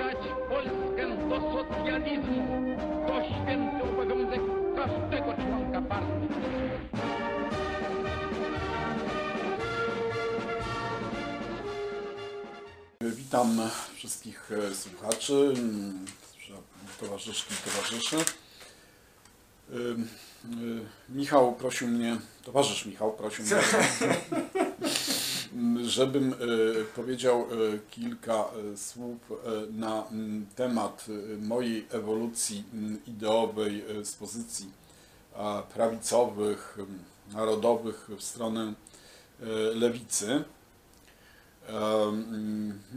zbliżać Polskę do socjalizmu. To święty obowiązek każdego członka partii. Witam wszystkich e, słuchaczy, mm, towarzyszki i towarzyszy. Y, Michał prosił mnie, towarzysz Michał prosił mnie, żebym e, powiedział e, kilka e, słów na temat mojej ewolucji ideowej z pozycji prawicowych, narodowych w stronę lewicy.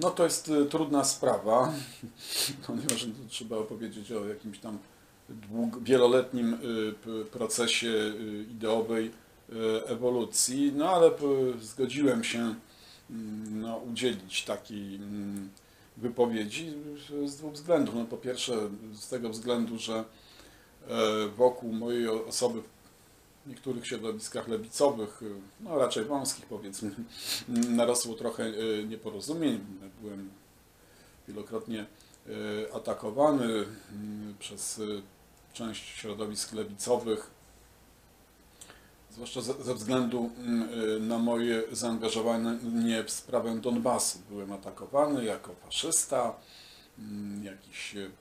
No to jest trudna sprawa, ponieważ trzeba opowiedzieć o jakimś tam wieloletnim procesie ideowej ewolucji, no ale zgodziłem się mm, no, udzielić takiej mm, wypowiedzi z dwóch względów. No, po pierwsze z tego względu, że e, wokół mojej osoby w niektórych środowiskach lewicowych, no raczej wąskich powiedzmy, narosło trochę y, nieporozumień. Byłem wielokrotnie atakowany y, przez część środowisk lewicowych, zwłaszcza ze względu y, na moje zaangażowanie w sprawę Donbasu. Byłem atakowany jako faszysta, mm, jakiś y,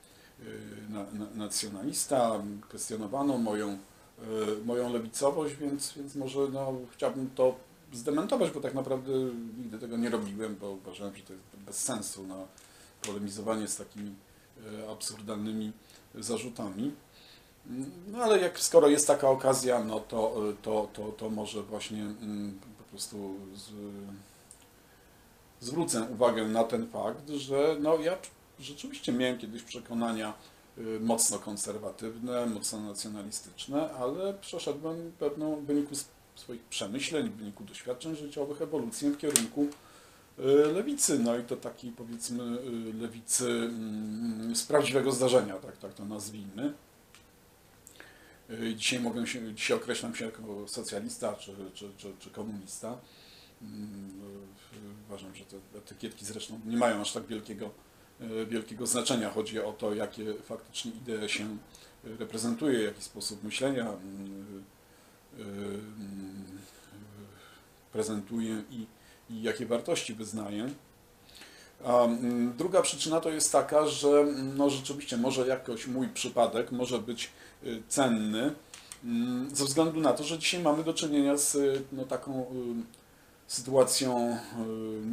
na, na, nacjonalista, kwestionowano moją, y, moją lewicowość, więc, więc może no, chciałbym to zdementować, bo tak naprawdę nigdy tego nie robiłem, bo uważałem, że to jest bez sensu na polemizowanie z takimi absurdalnymi zarzutami. No ale jak skoro jest taka okazja, no to, to, to, to może właśnie mm, po prostu z, zwrócę uwagę na ten fakt, że no ja rzeczywiście miałem kiedyś przekonania y, mocno konserwatywne, mocno nacjonalistyczne, ale przeszedłem pewną w wyniku swoich przemyśleń, w wyniku doświadczeń życiowych ewolucję w kierunku y, lewicy, no i to takiej powiedzmy y, lewicy mm, z prawdziwego zdarzenia, tak, tak to nazwijmy. Y, Dzisiaj mogę się, dzisiaj określam się jako socjalista czy, czy, czy, czy komunista. Mm, y, Uważam, że te etykietki zresztą nie mają aż tak wielkiego, y, wielkiego znaczenia. Chodzi o to, jakie faktycznie idee się reprezentuje, jaki sposób myślenia prezentuje i, i jakie wartości wyznaje. Mm, druga przyczyna to jest taka, że mm, no, rzeczywiście może jakoś mój przypadek może być y, cenny mm, ze względu na to, że dzisiaj mamy do czynienia z y, no, taką y, sytuacją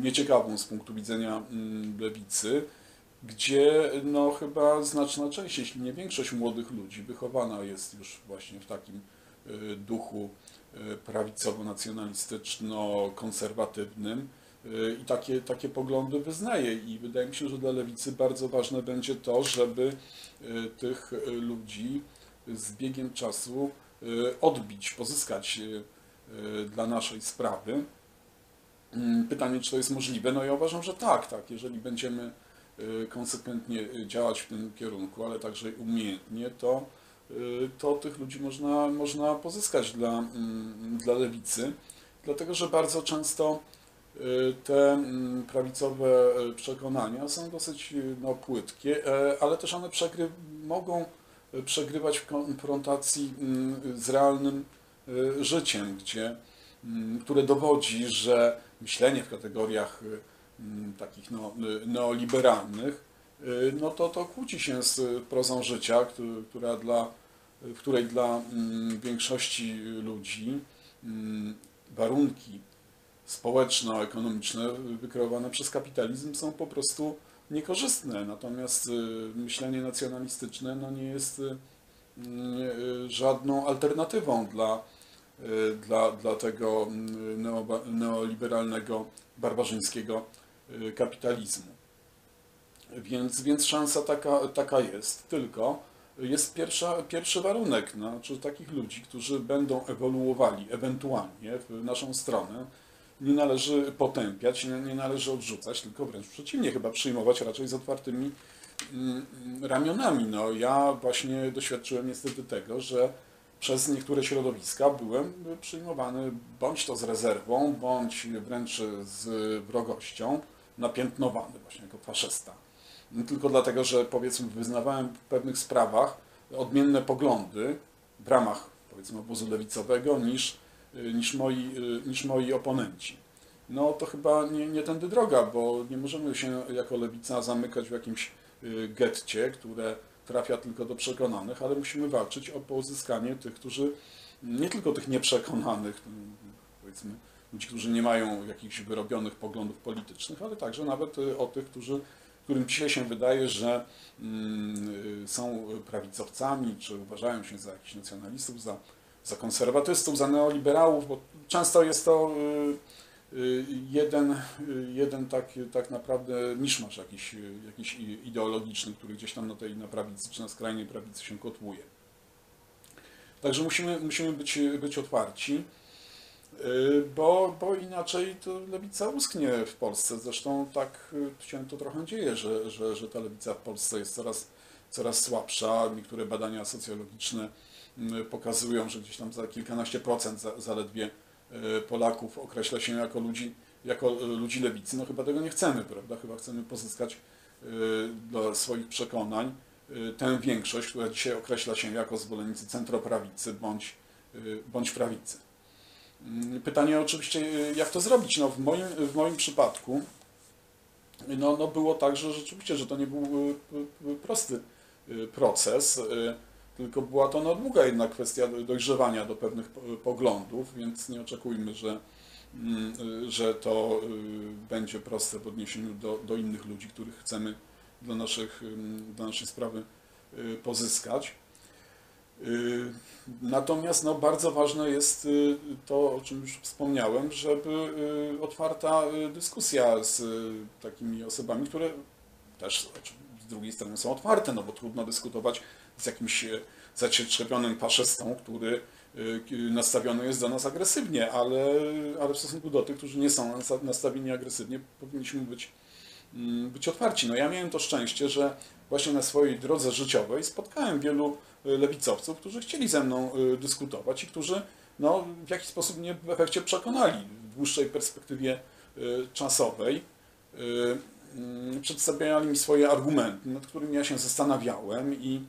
nieciekawą z punktu widzenia lewicy, gdzie no, chyba znaczna część, jeśli nie większość młodych ludzi wychowana jest już właśnie w takim duchu prawicowo-nacjonalistyczno-konserwatywnym i takie, takie poglądy wyznaje. I wydaje mi się, że dla lewicy bardzo ważne będzie to, żeby y, tych y, ludzi z biegiem czasu y, odbić, pozyskać y, y, dla naszej sprawy. Mm, Pytanie, czy to jest możliwe? No ja uważam, że tak, tak. Jeżeli będziemy y, konsekwentnie y, działać w tym kierunku, ale także umiejętnie, to, y, to tych ludzi można, można pozyskać dla, mm, dla lewicy, dlatego że bardzo często y, te mm, prawicowe y, przekonania są dosyć y, no, płytkie, e, ale też one przegry, mogą y, przegrywać w konfrontacji mm, z realnym y, życiem, gdzie, mm, które dowodzi, że myślenie w kategoriach y, takich no, y, neoliberalnych, y, no to, to kłóci się z prozą życia, któ- która dla, w której dla większości ludzi warunki społeczno-ekonomiczne wykreowane przez kapitalizm są po prostu niekorzystne. Natomiast y, myślenie nacjonalistyczne no, nie jest y, y, żadną alternatywą dla, dla, dla tego neoba- neoliberalnego, barbarzyńskiego kapitalizmu. Więc, więc szansa taka, taka jest, tylko jest pierwsza, pierwszy warunek, znaczy takich ludzi, którzy będą ewoluowali ewentualnie w naszą stronę, nie należy potępiać, nie, nie należy odrzucać, tylko wręcz przeciwnie, chyba przyjmować raczej z otwartymi mm, ramionami. No, ja właśnie doświadczyłem niestety tego, że przez niektóre środowiska byłem przyjmowany bądź to z rezerwą, bądź wręcz z wrogością, napiętnowany właśnie jako faszysta. tylko dlatego, że powiedzmy wyznawałem w pewnych sprawach odmienne poglądy w ramach powiedzmy obozu lewicowego niż, niż, moi, y, niż moi oponenci. No to chyba nie, nie tędy droga, bo nie możemy się jako lewica zamykać w jakimś y, getcie, które trafia tylko do przekonanych, ale musimy walczyć o pozyskanie tych, którzy nie tylko tych nieprzekonanych, mm, powiedzmy, ludzi, którzy nie mają jakichś wyrobionych poglądów politycznych, ale także nawet y, o tych, którzy, którym dzisiaj się wydaje, że mm, y, są prawicowcami, czy uważają się za jakichś nacjonalistów, za, za konserwatystów, za neoliberałów, bo często jest to y, y, jeden, y, jeden tak, tak naprawdę miszmasz jakiś, jakiś ideologiczny, który gdzieś tam na tej na prawicy czy na skrajnej prawicy się kotłuje. Także musimy, musimy być, być otwarci, bo, bo inaczej to lewica usknie w Polsce. Zresztą tak się to trochę dzieje, że, że, że ta lewica w Polsce jest coraz, coraz słabsza. Niektóre badania socjologiczne pokazują, że gdzieś tam za kilkanaście procent za, zaledwie y, Polaków określa się jako ludzi, jako y, ludzi lewicy. No chyba tego nie chcemy, prawda? Chyba chcemy pozyskać y, dla swoich przekonań y, tę większość, która dzisiaj określa się jako zwolennicy centroprawicy bądź, y, bądź prawicy. Mm, Pytanie oczywiście, y, jak to zrobić? No, w, moim, w moim przypadku no, no było tak, że rzeczywiście, że to nie był y, y, prosty y, proces, y, tylko była to no, długa jednak kwestia dojrzewania do pewnych po- poglądów, więc nie oczekujmy, że, mm, y, że to y, będzie proste w odniesieniu do, do innych ludzi, których chcemy dla, naszych, dla naszej sprawy y, pozyskać. Natomiast no, bardzo ważne jest to, o czym już wspomniałem, żeby otwarta dyskusja z takimi osobami, które też oczy- z drugiej strony są otwarte, no bo trudno dyskutować z jakimś e, zacietrzewionym faszystą, który k- nastawiony jest do nas agresywnie, ale, ale w stosunku do tych, którzy nie są nastawieni agresywnie, powinniśmy być, mm, być otwarci. No ja miałem to szczęście, że właśnie na swojej drodze życiowej spotkałem wielu y, lewicowców, którzy chcieli ze mną dyskutować i którzy no, w jakiś sposób mnie w efekcie przekonali w dłuższej perspektywie czasowej. Mm, Przedstawiali mi swoje argumenty, nad którymi ja się zastanawiałem i,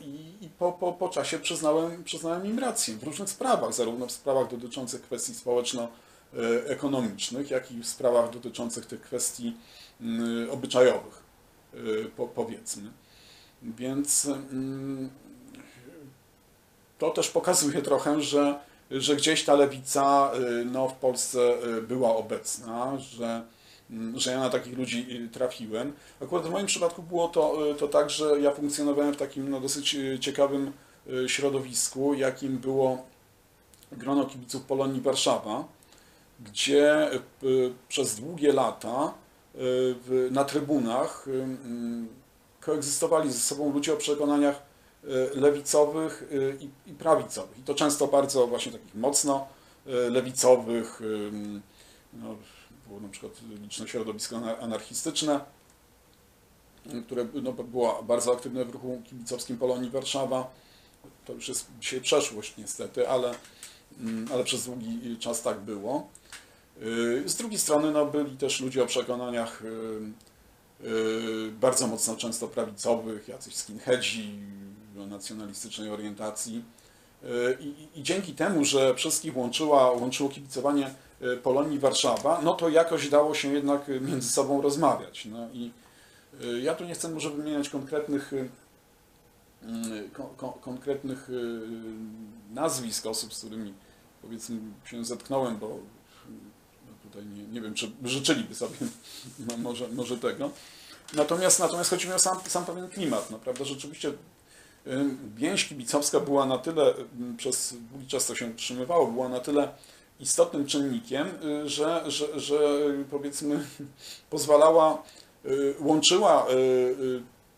i, i po, po, po czasie przyznałem, przyznałem im rację w różnych sprawach, zarówno w sprawach dotyczących kwestii społeczno-ekonomicznych, jak i w sprawach dotyczących tych kwestii y, obyczajowych, y, po, powiedzmy. Więc mm, to też pokazuje trochę, że, że gdzieś ta lewica y, no, w Polsce była obecna, że, mm, że ja na takich ludzi y, trafiłem. Akurat w moim przypadku było to, y, to tak, że ja funkcjonowałem w takim no, dosyć y, ciekawym środowisku, jakim było grono kibiców Polonii Warszawa, gdzie przez długie lata na trybunach mm, koegzystowali ze sobą ludzie o przekonaniach lewicowych i, prawicowych. I to często bardzo właśnie takich mocno lewicowych. No, było na przykład liczne środowisko ana- anarchistyczne, y, które no, było bardzo aktywne w ruchu kibicowskim Polonii Warszawa. To już jest dzisiaj przeszłość niestety, ale, mm, ale przez długi czas tak było. Y, Z drugiej strony no, byli też ludzie o przekonaniach y, y, bardzo mocno często prawicowych, jacyś skinheadzi o nacjonalistycznej orientacji. I, i- dzięki temu, że wszystkich łączyła, łączyło kibicowanie Polonii Warszawa, no to jakoś dało się jednak y, między sobą rozmawiać. No i y, ja tu nie chcę może wymieniać konkretnych, y, y, ko, ko, konkretnych y, nazwisk osób, z którymi powiedzmy się zetknąłem, bo no tutaj nie, nie wiem, czy życzyliby sobie no, może, może tego. Natomiast, natomiast chodzi mi o sam, sam pewien klimat. No, prawda? Rzeczywiście y, więź kibicowska była na tyle, y, przez długi czas to się utrzymywało, była na tyle istotnym czynnikiem, y, że, że, że y, powiedzmy pozwalała, y, łączyła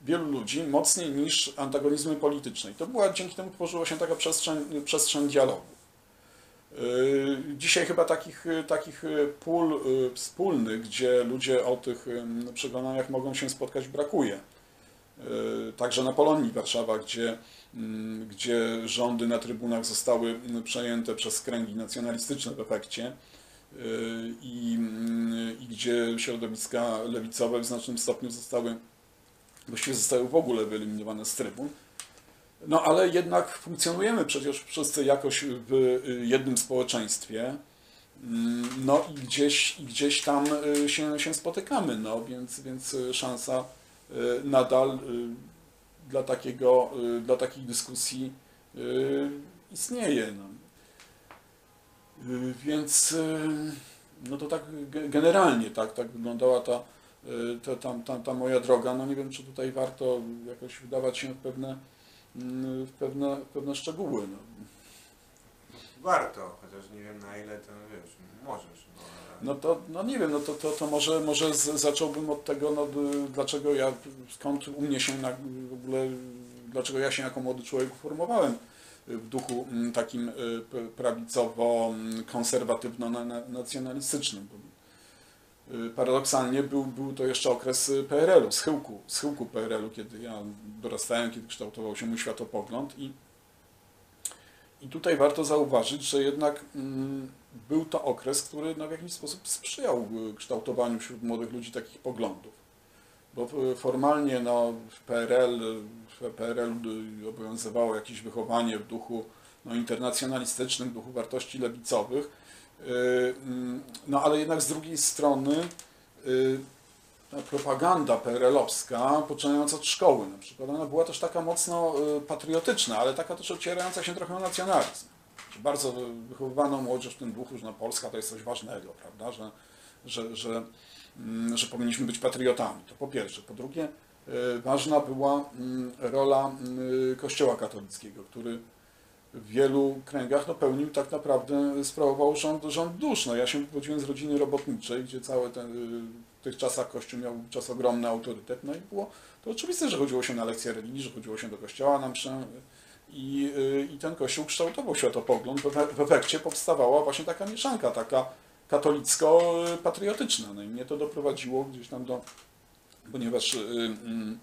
wielu ludzi mocniej niż antagonizmy polityczne. I to była, dzięki temu tworzyła się taka przestrzeń, przestrzeń dialogu. Dzisiaj chyba takich, takich pól wspólnych, gdzie ludzie o tych przekonaniach mogą się spotkać, brakuje. Y, Także na Polonii Warszawa, gdzie, mm, gdzie rządy na trybunach zostały mm, przejęte przez kręgi nacjonalistyczne w efekcie, i, mm, i gdzie środowiska lewicowe w znacznym stopniu zostały, właściwie zostały w ogóle wyeliminowane z trybun. No ale jednak funkcjonujemy przecież wszyscy jakoś w jednym społeczeństwie. No i gdzieś, gdzieś tam y, się, się spotykamy, no więc, więc y, szansa y, nadal y, dla, takiego, y, dla takich dyskusji y, istnieje. No. Y, Więc y, no to tak ge- generalnie tak, tak wyglądała ta, y, ta, ta, ta, moja droga. No nie wiem, czy tutaj warto jakoś wdawać się w pewne, mm, w pewne, w pewne szczegóły. No. Warto, chociaż nie wiem na ile to wiesz, możesz. No to, no nie wiem, no to, to, to może, może z, zacząłbym od tego, no, dlaczego ja, skąd u mnie się na, w ogóle, dlaczego ja się jako młody człowiek uformowałem w duchu mm, takim y, prawicowo-konserwatywno-nacjonalistycznym. Y, Paradoksalnie był, był to jeszcze okres y, PRL-u, schyłku, schyłku PRL-u, kiedy ja dorastałem, kiedy kształtował się mój światopogląd i i tutaj warto zauważyć, że jednak mm, był to okres, który no, w jakiś sposób sprzyjał y, kształtowaniu wśród młodych ludzi takich poglądów. Bo y, formalnie no, w PRL, w PRL y, obowiązywało jakieś wychowanie w duchu no, internacjonalistycznym, w duchu wartości lewicowych, mm, no ale jednak z drugiej strony propaganda PRL-owska, poczynając od szkoły na przykład, ona była też taka mocno patriotyczna, ale taka też ocierająca się trochę o nacjonalizm. Bardzo wychowywano młodzież w tym no, Polska to jest coś ważnego, prawda, że, że, że, mm, że powinniśmy być patriotami. To po pierwsze. Po drugie, y, ważna była mm, rola y, Kościoła katolickiego, który w wielu kręgach no, pełnił tak naprawdę, sprawował rząd, rząd dusz. No, ja się wywodziłem z rodziny robotniczej, gdzie cały ten, y, w tych czasach Kościół miał czas ogromny autorytet, no i było to oczywiste, że chodziło się na lekcje religii, że chodziło się do kościoła na mszę i, y, i ten Kościół kształtował światopogląd. W, efe- w efekcie powstawała właśnie taka mieszanka, taka katolicko-patriotyczna. No i mnie to doprowadziło gdzieś tam do, ponieważ y, mm,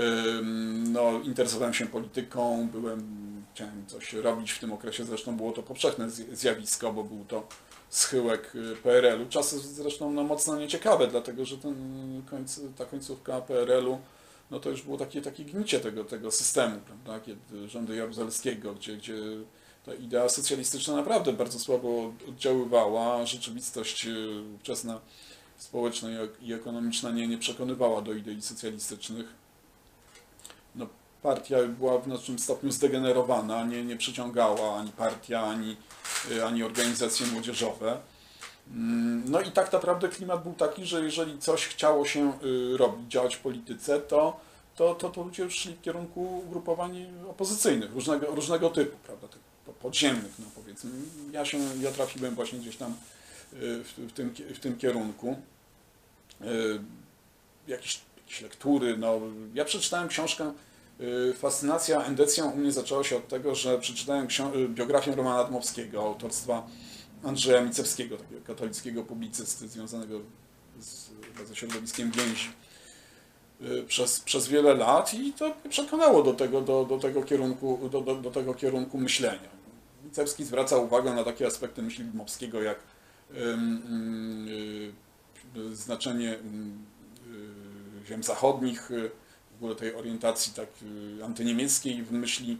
Ym, No, interesowałem się polityką, byłem, chciałem coś robić w tym okresie, zresztą było to powszechne zj- zjawisko, bo był to schyłek y, PRL-u. Czasy zresztą no, mocno nieciekawe, dlatego że ten końc, ta końcówka PRL-u, no to już było takie, takie gnicie tego, tego systemu, prawda, kiedy rządy Jaruzelskiego, gdzie, gdzie ta idea socjalistyczna naprawdę bardzo słabo oddziaływała, rzeczywistość y, ówczesna społeczna i- ekonomiczna nie, nie przekonywała do idei socjalistycznych no, partia była w znacznym stopniu zdegenerowana, nie, nie przyciągała ani partia, ani, y, ani organizacje młodzieżowe. Mm, No i tak naprawdę klimat był taki, że jeżeli coś chciało się y, robić, działać w polityce, to, to, to, to ludzie szli w kierunku ugrupowań opozycyjnych, różnego, różnego typu, prawda, tych po- podziemnych, no powiedzmy. Ja się, ja trafiłem właśnie gdzieś tam y, w, w, tym, w tym kierunku. Jakieś, jakieś lektury, no, ja przeczytałem książkę Fascynacja endecją u mnie zaczęła się od tego, że przeczytałem biografię Romana Dmowskiego, autorstwa Andrzeja Micewskiego, takiego katolickiego publicysty związanego z, ze środowiskiem więzi y, przez, przez wiele lat i to przekonało do tego, do, do tego, kierunku, do, do, do tego kierunku myślenia. Micewski zwraca uwagę na takie aspekty myśli Dmowskiego, jak y, znaczenie y, ziem zachodnich, w ogóle tej orientacji tak antyniemieckiej w myśli,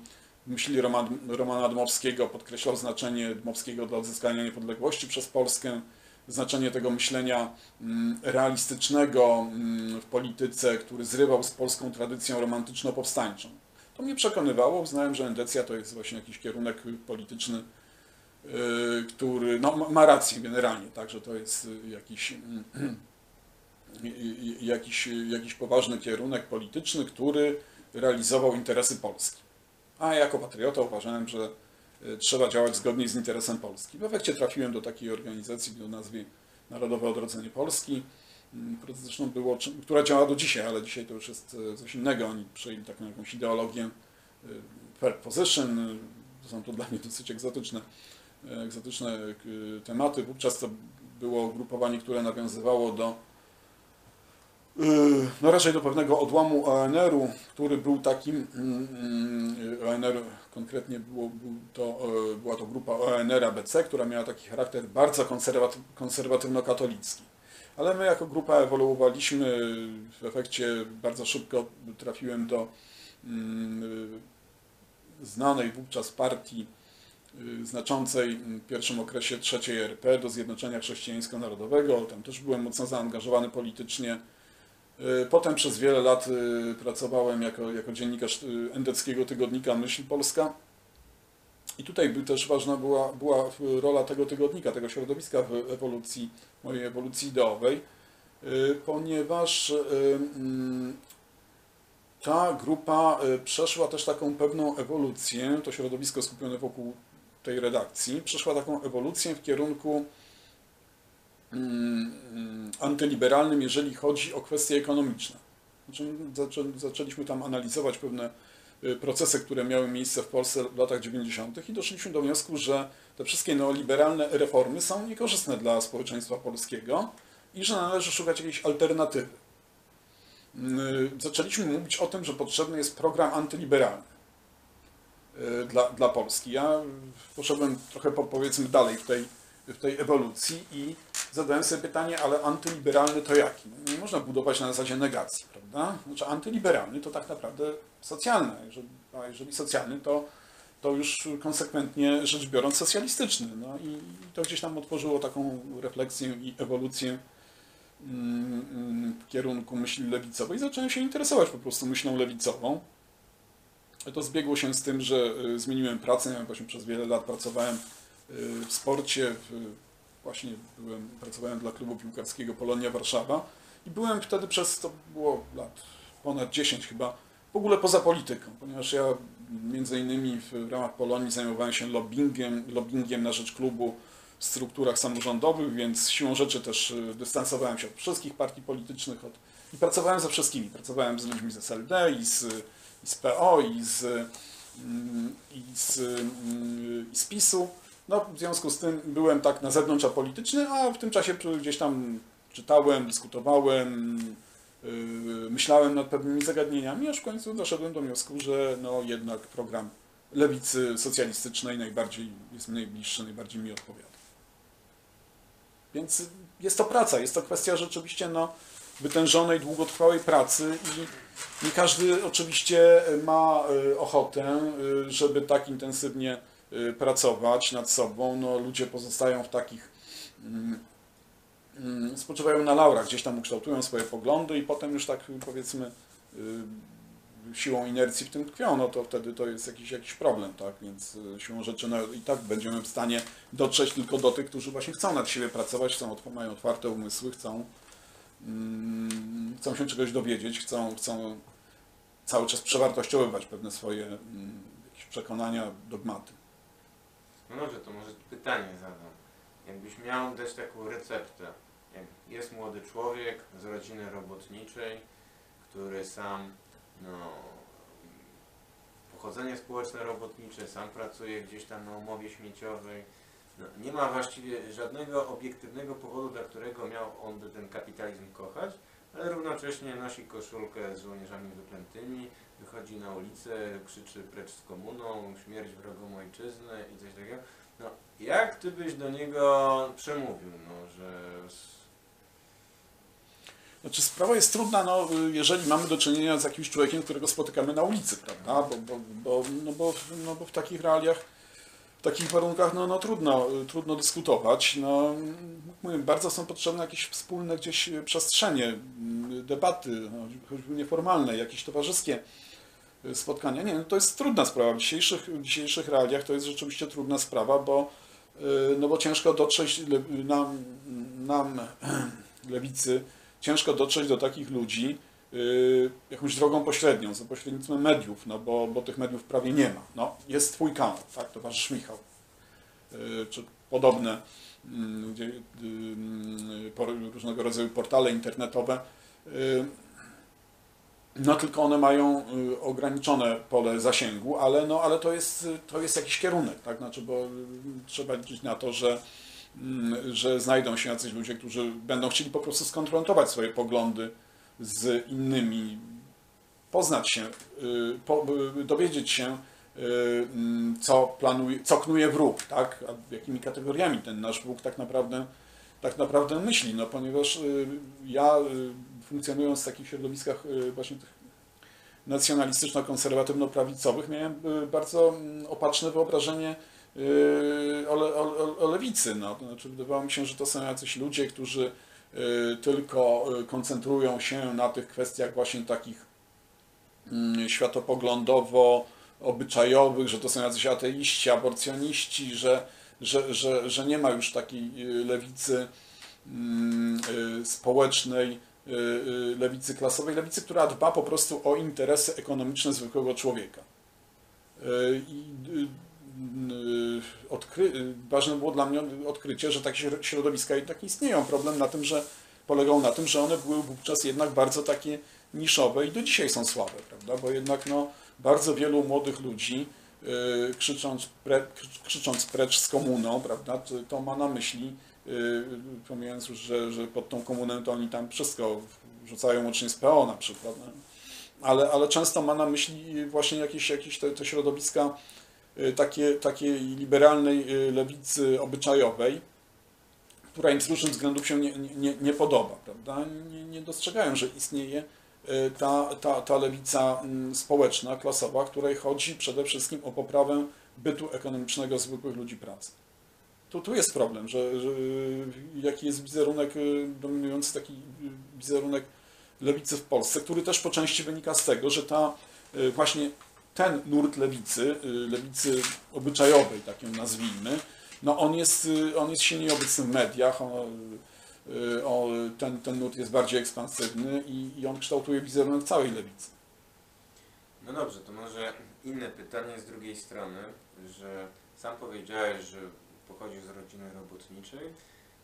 myśli Romana, Romana Dmowskiego, podkreślał znaczenie Dmowskiego dla odzyskania niepodległości przez Polskę, znaczenie tego myślenia mm, realistycznego mm, w polityce, który zrywał z polską tradycją romantyczno-powstańczą. To mnie przekonywało, uznałem, że endecja to jest właśnie jakiś kierunek polityczny, y, który no, ma- rację generalnie, tak, że to jest y, jakiś i- jakiś, jakiś poważny kierunek polityczny, który realizował interesy Polski. A ja jako patriota uważałem, że y, trzeba działać zgodnie z interesem Polski. W efekcie trafiłem do takiej organizacji o nazwie Narodowe Odrodzenie Polski, mm, zresztą było, która działa do dzisiaj, ale dzisiaj to już jest y, coś innego. Oni przejęli taką jakąś ideologię y, fair position, to są to dla mnie dosyć egzotyczne, egzotyczne tematy. Wówczas to było ugrupowanie, które nawiązywało do no raczej do pewnego odłamu ONR-u, który był takim, mm, mm, ONR konkretnie było, był to, e, była to grupa ONR ABC, która miała taki charakter bardzo konserwaty- konserwatywno-katolicki. Ale my jako grupa ewoluowaliśmy, w efekcie bardzo szybko trafiłem do mm, znanej wówczas partii y, znaczącej w pierwszym okresie trzeciej RP do Zjednoczenia Chrześcijańsko-Narodowego. Tam też byłem mocno zaangażowany politycznie. Y, Potem przez wiele lat y, pracowałem jako, jako dziennikarz y, endeckiego tygodnika Myśl Polska. I tutaj też ważna była, była rola tego tygodnika, tego środowiska w ewolucji, mojej ewolucji ideowej, ponieważ mm, ta grupa przeszła też taką pewną ewolucję, to środowisko skupione wokół tej redakcji, przeszła taką ewolucję w kierunku antyliberalnym, jeżeli chodzi o kwestie ekonomiczne. Znaczy, zaczę, zaczęliśmy tam analizować pewne y, procesy, które miały miejsce w Polsce w latach 90. i doszliśmy do wniosku, że te wszystkie neoliberalne reformy są niekorzystne dla społeczeństwa polskiego i że należy szukać jakiejś alternatywy. Y, Zaczęliśmy mówić o tym, że potrzebny jest program antyliberalny y, dla, dla Polski. Ja poszedłem trochę po, powiedzmy dalej w tej, w tej ewolucji i zadałem sobie pytanie, ale antyliberalny to jaki? No, Nie można budować na zasadzie negacji, prawda? Znaczy antyliberalny to tak naprawdę socjalny, a jeżeli socjalny to, to już konsekwentnie rzecz biorąc socjalistyczny. No i to gdzieś tam otworzyło taką refleksję i ewolucję mm, mm, w kierunku myśli lewicowej i zacząłem się interesować po prostu myślą lewicową. To zbiegło się z tym, że y, zmieniłem pracę. Ja właśnie przez wiele lat pracowałem w sporcie. Właśnie byłem, pracowałem dla klubu piłkarskiego Polonia Warszawa i byłem wtedy przez, to było lat ponad 10 chyba, w ogóle poza polityką, ponieważ ja między innymi w ramach Polonii zajmowałem się lobbyingiem, lobbyingiem na rzecz klubu w strukturach samorządowych, więc siłą rzeczy też y, dystansowałem się od wszystkich partii politycznych od, i pracowałem ze wszystkimi. Pracowałem z ludźmi z SLD i z, i z PO i z, mm, i z, mm, i z PiSu. No, w związku z tym byłem tak na zewnątrz apolityczny, a w tym czasie gdzieś tam czytałem, dyskutowałem, yy, myślałem nad pewnymi zagadnieniami, aż w końcu doszedłem do wniosku, że no jednak program lewicy socjalistycznej najbardziej jest mi najbliższy, najbardziej mi odpowiada. Więc jest to praca, jest to kwestia rzeczywiście no, wytężonej, długotrwałej pracy i nie każdy oczywiście ma y, ochotę, y, żeby tak intensywnie pracować nad sobą. No, ludzie pozostają w takich, mm, mm, spoczywają na laurach, gdzieś tam ukształtują swoje poglądy i potem już tak powiedzmy y, siłą inercji w tym tkwią, no to wtedy to jest jakiś, jakiś problem, tak? Więc y, siłą rzeczy no, i tak będziemy w stanie dotrzeć tylko do tych, którzy właśnie chcą nad siebie pracować, chcą, mają otwarte umysły, chcą, mm, chcą się czegoś dowiedzieć, chcą, chcą cały czas przewartościowywać pewne swoje przekonania, dogmaty. No dobrze, to może pytanie zadam. Jakbyś miał dać taką receptę. Jest młody człowiek z rodziny robotniczej, który sam, no, pochodzenie społeczne robotnicze, sam pracuje gdzieś tam na umowie śmieciowej, no, nie ma właściwie żadnego obiektywnego powodu, dla którego miał on ten kapitalizm kochać, ale równocześnie nosi koszulkę z żołnierzami wyklętymi, wychodzi na ulicę, krzyczy precz z komuną, śmierć wrogom ojczyzny i coś takiego. No, jak ty byś do niego przemówił, no, że... Znaczy sprawa jest trudna, no, jeżeli mamy do czynienia z jakimś człowiekiem, którego spotykamy na ulicy, prawda? Bo, bo, bo, no, bo, no, bo w takich realiach, w takich warunkach no, no, trudno, trudno dyskutować. No, mówię, bardzo są potrzebne jakieś wspólne gdzieś przestrzenie, debaty, no, choćby nieformalne, jakieś towarzyskie spotkania. Nie, no, to jest trudna sprawa. W dzisiejszych, w dzisiejszych realiach to jest rzeczywiście trudna sprawa, bo, y, no, bo ciężko dotrzeć nam, nam lewicy, ciężko dotrzeć do takich ludzi y, jakąś drogą pośrednią, za pośrednictwem mediów, no bo, bo tych mediów prawie nie ma. No, jest twój kanał, tak, towarzysz Michał, y, czy podobne mm, por- różnego rodzaju portale internetowe. No tylko one mają y, ograniczone pole zasięgu, ale, no, ale to, jest, to jest jakiś kierunek, tak? Znaczy, bo y, trzeba liczyć na to, że mm, że znajdą się jacyś ludzie, którzy będą chcieli po prostu skonfrontować swoje poglądy z innymi, poznać się, y, po, dowiedzieć się, mm, co planuje, co knuje wróg, tak? A jakimi kategoriami ten nasz wróg tak naprawdę, tak naprawdę myśli, no ponieważ ja funkcjonując w takich środowiskach y, właśnie tych nacjonalistyczno-konserwatywno-prawicowych miałem y, bardzo mm, opatrzne wyobrażenie y, o, le- o, o lewicy. No. To znaczy, wydawało mi się, że to są jacyś ludzie, którzy y, tylko y, koncentrują się na tych kwestiach właśnie takich mm, światopoglądowo obyczajowych, że to są jacyś ateiści, aborcjoniści, że, że, że, że nie ma już takiej y, lewicy mm, y, społecznej, y, y, lewicy klasowej, lewicy, która dba po prostu o interesy ekonomiczne zwykłego człowieka. Y, I y, y, odkry, y, ważne było dla mnie odkrycie, że takie śro- środowiska jednak istnieją. Problem na tym, że polegał na tym, że one były wówczas jednak bardzo takie niszowe i do dzisiaj są słabe, prawda? Bo jednak no, bardzo wielu młodych ludzi y, krzycząc, pre, krzycząc precz z komuną, prawda, to, ma na myśli, y, pomijając już, że, że pod tą komunę to oni tam wszystko rzucają łącznie z PO na przykład, no. ale, ale często ma na myśli właśnie jakieś, jakieś te, te środowiska y, takie, takiej liberalnej y, lewicy obyczajowej, która im z różnych względów się nie, nie, nie podoba, prawda? Nie, nie dostrzegają, że istnieje y, ta, ta, ta lewica mm, społeczna, klasowa, której chodzi przede wszystkim o poprawę bytu ekonomicznego zwykłych ludzi pracy. Tu, tu jest problem, że, że y, jaki jest wizerunek y, dominujący, taki y, wizerunek lewicy w Polsce, który też po części wynika z tego, że ta właśnie ten nurt lewicy, lewicy obyczajowej, tak ją nazwijmy, no on jest, on jest silniej obecny w mediach, on, ten, ten nurt jest bardziej ekspansywny i, i on kształtuje wizerunek całej lewicy. No dobrze, to może inne pytanie z drugiej strony, że sam powiedziałeś, że pochodzisz z rodziny robotniczej.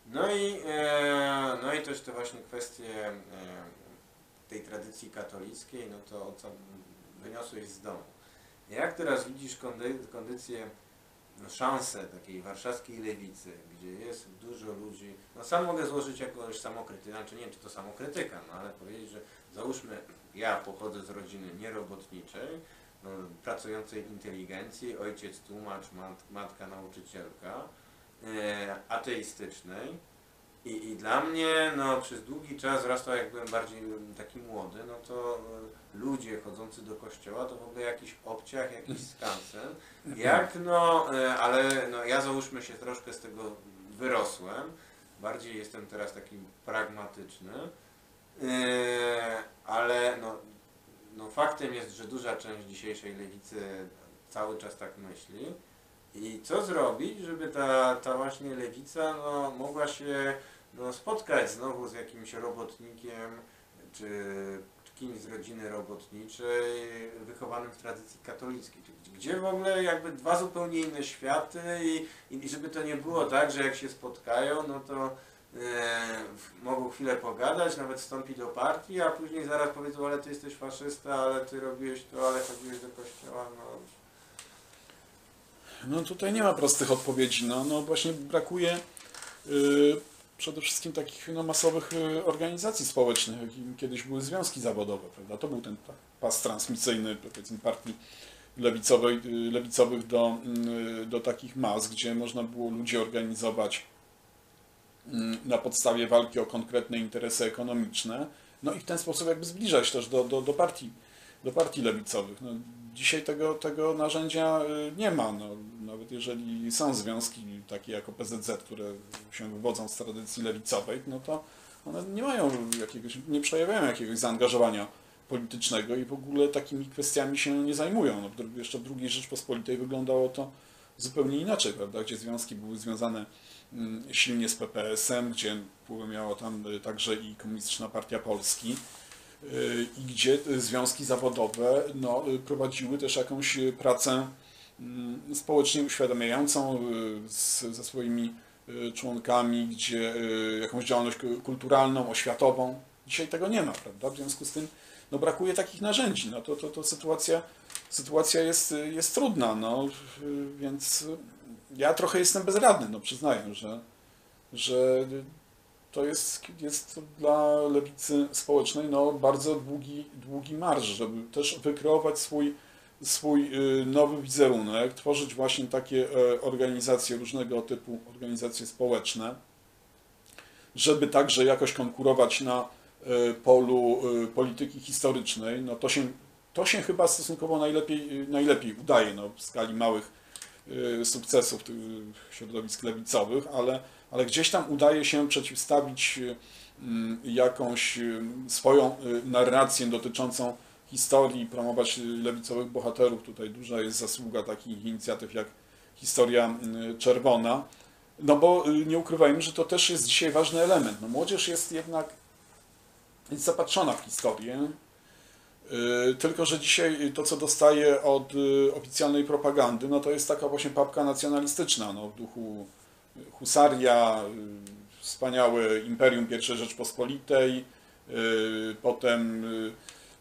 No i, e, no i też te właśnie kwestie e, tej tradycji katolickiej, no to co wyniosłeś z domu. Jak teraz widzisz kondy, kondycję, no szansę takiej warszawskiej lewicy, gdzie jest dużo ludzi, no sam mogę złożyć jakąś samokrytykę, znaczy nie wiem czy to samokrytyka, no ale powiedzieć, że załóżmy ja pochodzę z rodziny nierobotniczej, pracującej inteligencji, ojciec tłumacz, mat, matka nauczycielka, e, ateistycznej. I, I dla mnie no, przez długi czas, zwłaszcza jak byłem bardziej taki młody, no to e, ludzie chodzący do kościoła to w ogóle jakiś obciach, jakiś skansen. Jak no, ale no, ja załóżmy się troszkę z tego wyrosłem, bardziej jestem teraz taki pragmatyczny, ale no, no faktem jest, że duża część dzisiejszej lewicy cały czas tak myśli. I co zrobić, żeby ta, ta właśnie lewica no, mogła się no, spotkać znowu z jakimś robotnikiem, czy, kimś z rodziny robotniczej, wychowanym w tradycji katolickiej. Gdzie w ogóle jakby dwa zupełnie inne światy i, i żeby to nie było tak, że jak się spotkają, no to mogą chwilę pogadać, nawet wstąpić do partii, a później zaraz powiedzą, ale ty jesteś faszysta, ale ty robiłeś to, ale chodziłeś do kościoła, no No tutaj nie ma prostych odpowiedzi. No, no właśnie brakuje y, przede wszystkim takich no, masowych y, organizacji społecznych, jakim kiedyś były związki zawodowe, prawda? To był ten pas transmisyjny powiedzmy partii lewicowej, y, lewicowych do, y, do takich mas, gdzie można było ludzi organizować na podstawie walki o konkretne interesy ekonomiczne, no i w ten sposób jakby zbliżać też do, do, do partii do partii lewicowych. No, dzisiaj tego, tego narzędzia y, nie ma. No, nawet jeżeli są związki takie jak OPZZ, które się wywodzą z tradycji lewicowej, no to one nie mają jakiegoś, nie przejawiają jakiegoś zaangażowania politycznego i w ogóle takimi kwestiami się nie zajmują. No, jeszcze w II Rzeczpospolitej wyglądało to zupełnie inaczej, prawda? Gdzie związki były związane mm, silnie z PPS-em, gdzie wpływy miała tam y, także i Komunistyczna Partia Polski y, i gdzie y, związki zawodowe no, prowadziły też jakąś pracę mm, społecznie uświadamiającą z, ze swoimi członkami, gdzie jakąś działalność ku- kulturalną, oświatową. Dzisiaj tego nie ma, prawda? W związku z tym no, brakuje takich narzędzi. No, to, to, to sytuacja, sytuacja jest, jest trudna, no, więc ja trochę jestem bezradny, no, przyznaję, że, że to jest, jest dla lewicy społecznej no, bardzo długi, długi marsz, żeby też wykreować swój, swój y, nowy wizerunek, tworzyć właśnie takie e, organizacje różnego typu, organizacje społeczne, żeby także jakoś konkurować na e, polu e, polityki historycznej, no to się, to się chyba stosunkowo najlepiej, najlepiej udaje no, w skali małych sukcesów tych środowisk lewicowych, ale, ale gdzieś tam udaje się przeciwstawić y, mm, jakąś y, swoją y, narrację dotyczącą historii, promować y, lewicowych bohaterów. Tutaj duża jest zasługa takich inicjatyw jak Historia y, Czerwona. No bo y, nie ukrywajmy, że to też jest dzisiaj ważny element. No, młodzież jest jednak jest zapatrzona w historię, y, tylko że dzisiaj to, co dostaje od y, oficjalnej propagandy, no to jest taka właśnie papka nacjonalistyczna, no, w duchu husaria, y, wspaniałe Imperium I Rzeczpospolitej, y, potem, y,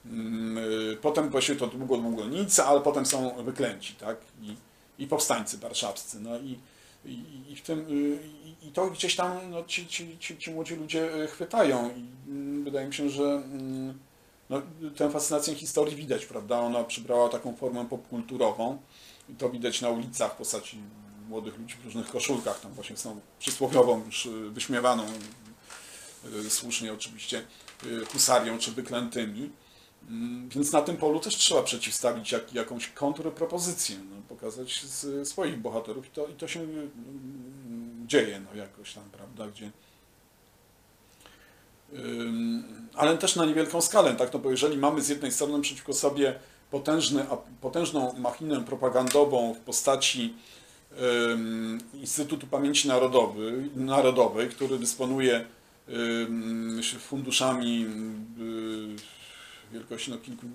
mm, y, potem właśnie to długo, długo nic, ale potem są wyklęci, tak, i, i powstańcy warszawscy, no i, i, i w tym, y, i, i to gdzieś tam no, ci, ci, ci, ci młodzi ludzie y, chwytają i mm, wydaje mi się, że mm, no, tę fascynację historii widać, prawda, ona przybrała taką formę popkulturową i to widać na ulicach w postaci młodych ludzi w różnych koszulkach, tam właśnie są przysłowiową, już y, wyśmiewaną, y, słusznie oczywiście, y, husarią czy wyklętymi. Mm, Więc na tym polu też trzeba przeciwstawić jak, jakąś kontrpropozycję, no, pokazać z, swoich bohaterów i to, i to się mm, dzieje no, jakoś tam, prawda, gdzie ale też na niewielką skalę, tak, no bo jeżeli mamy z jednej strony przeciwko sobie potężny, potężną machinę propagandową w postaci Instytutu Pamięci Narodowej, który dysponuje funduszami y, wielkości no, kilku,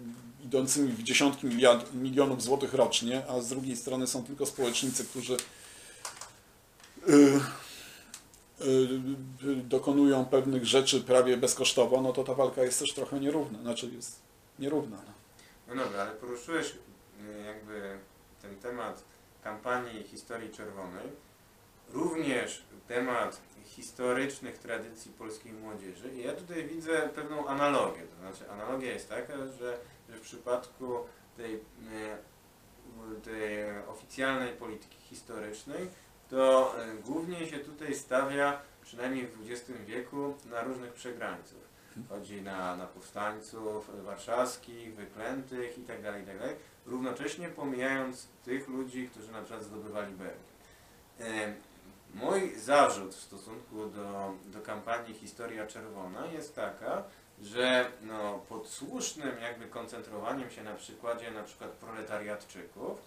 idącymi w dziesiątki miliard, milionów złotych rocznie, a z drugiej strony są tylko społecznicy, którzy y, dokonują pewnych rzeczy prawie bezkosztowo, no to ta walka jest też trochę nierówna, znaczy jest nierówna. No. No dobra, ale poruszyłeś y, jakby ten temat kampanii historii czerwonej, również temat historycznych tradycji polskiej młodzieży i ja tutaj widzę pewną analogię, to znaczy analogia jest taka, że, że w przypadku tej, y, tej oficjalnej polityki historycznej to y, głównie się tutaj stawia, przynajmniej w XX wieku, na różnych przegrańców. Chodzi na, na powstańców warszawskich, wyklętych itd., itd., równocześnie pomijając tych ludzi, którzy na przykład zdobywali Berlin. E, Mój zarzut w stosunku do, do kampanii Historia Czerwona jest taka, że no, pod słusznym jakby koncentrowaniem się na przykładzie na przykład proletariatczyków,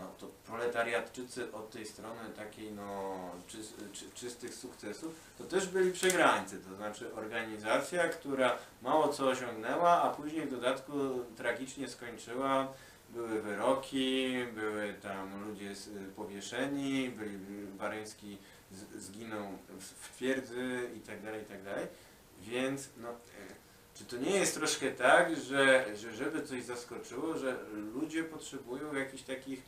no to proletariatczycy od tej strony takiej no, czy, czy, czystych sukcesów, to też byli przegrańcy, to znaczy organizacja, która mało co osiągnęła, a później w dodatku tragicznie skończyła, były wyroki, były tam ludzie powieszeni, byli, Baryński zginął w, twierdzy i tak tak więc no, e, czy to nie jest troszkę tak, że, że żeby coś zaskoczyło, że ludzie potrzebują jakichś takich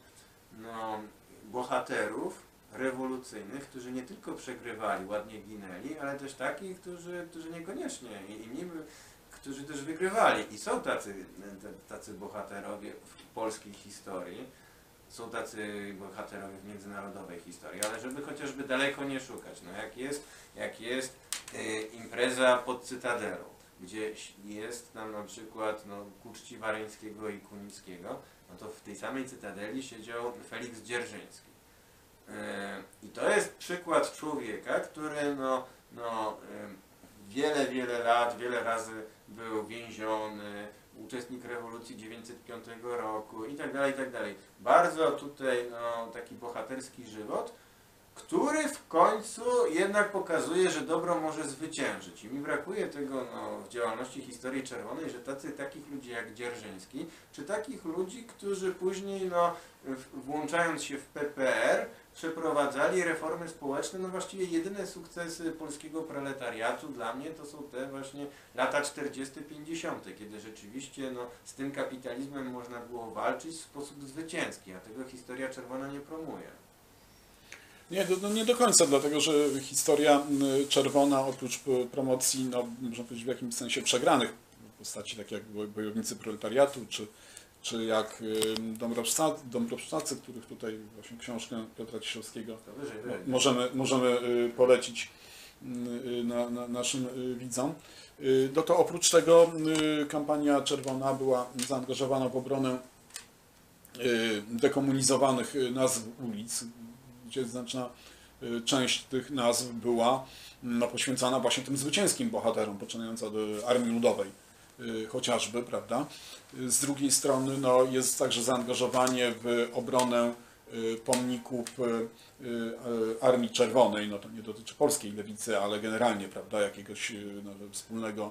no, bohaterów rewolucyjnych, którzy nie tylko przegrywali, ładnie ginęli, ale też takich, którzy, którzy niekoniecznie i, i niby, którzy też wygrywali. I są tacy, tacy bohaterowie w polskiej historii, są tacy bohaterowie w międzynarodowej historii, ale żeby chociażby daleko nie szukać, no jak jest, jak jest y, impreza pod Cytadelą, gdzie jest tam na przykład no, ku Wareńskiego i Kunickiego, no to w tej samej Cytadeli siedział Felix Dzierżyński. E, I to jest przykład człowieka, który no, no, em, wiele, wiele lat, wiele razy był więziony, uczestnik rewolucji 905 roku i tak dalej, i tak dalej. Bardzo tutaj no, taki bohaterski żywot, który w końcu jednak pokazuje, że dobro może zwyciężyć. I mi brakuje tego no, w działalności historii czerwonej, że tacy, takich ludzi jak Dzierżyński, czy takich ludzi, którzy później, no, włączając się w PPR, przeprowadzali reformy społeczne, no właściwie jedyne sukcesy polskiego proletariatu dla mnie to są te właśnie lata 40-50, kiedy rzeczywiście no, z tym kapitalizmem można było walczyć w sposób zwycięski, a tego historia czerwona nie promuje. Nie, no nie do końca, dlatego że historia czerwona oprócz p- promocji, no, można powiedzieć w jakimś sensie przegranych w postaci tak jak boj- bojownicy proletariatu, czy, czy jak y, Dąbrowsztacy, Dąbrowsztacy, których tutaj właśnie książkę Piotra Ciszowskiego możemy, możemy y, polecić na, na naszym widzom. No to oprócz tego kampania czerwona była zaangażowana w obronę dekomunizowanych nazw ulic, gdzie znaczna y, część tych nazw była no, poświęcana właśnie tym zwycięskim bohaterom, poczynając od y, Armii Ludowej y, chociażby, prawda? Z drugiej strony no, jest także zaangażowanie w obronę pomników Armii Czerwonej, no to nie dotyczy polskiej lewicy, ale generalnie, prawda, jakiegoś no, wspólnego,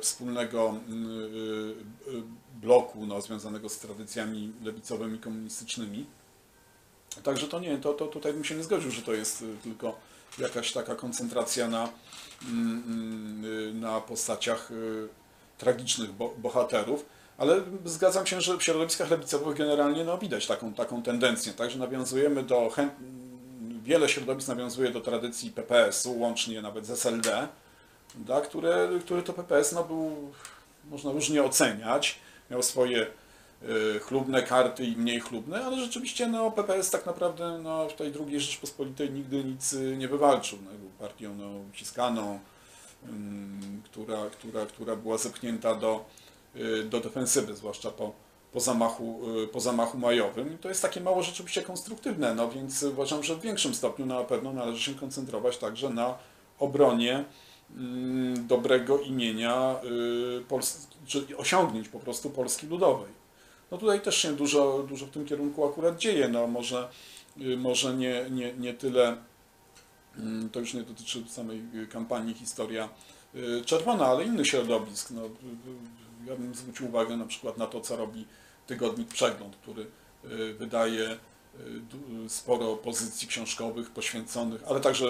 wspólnego y, bloku no, związanego z tradycjami lewicowymi, komunistycznymi. Także to nie, to, to tutaj bym się nie zgodził, że to jest y, tylko jakaś taka koncentracja na, mm, mm, y, na postaciach y, tragicznych bo, bohaterów, ale zgadzam się, że w środowiskach lewicowych generalnie no, widać taką, taką tendencję, tak, że nawiązujemy do, chęt, wiele środowisk nawiązuje do tradycji PPS-u, łącznie nawet z SLD, da, które, który to PPS no, był, można różnie oceniać, miał swoje chlubne karty i mniej chlubne, ale rzeczywiście no, PPS tak naprawdę no, w tej drugiej Rzeczpospolitej nigdy nic y, nie wywalczył. No, był partią no, uciskaną, ym, która, która, która była zepchnięta do, y, do defensywy, zwłaszcza po, po, zamachu, y, po zamachu majowym. I to jest takie mało rzeczywiście konstruktywne, no więc uważam, że w większym stopniu na pewno należy się koncentrować także na obronie mm, dobrego imienia y, Polski, czy osiągnięć po prostu Polski Ludowej. No tutaj też się dużo, dużo w tym kierunku akurat dzieje. No może, y, może nie, nie, nie tyle, mm, to już nie dotyczy samej kampanii Historia y, Czerwona, ale innych środowisk. No, y, ja bym zwrócił uwagę na przykład na to, co robi tygodnik Przegląd, który wydaje sporo pozycji książkowych poświęconych, ale także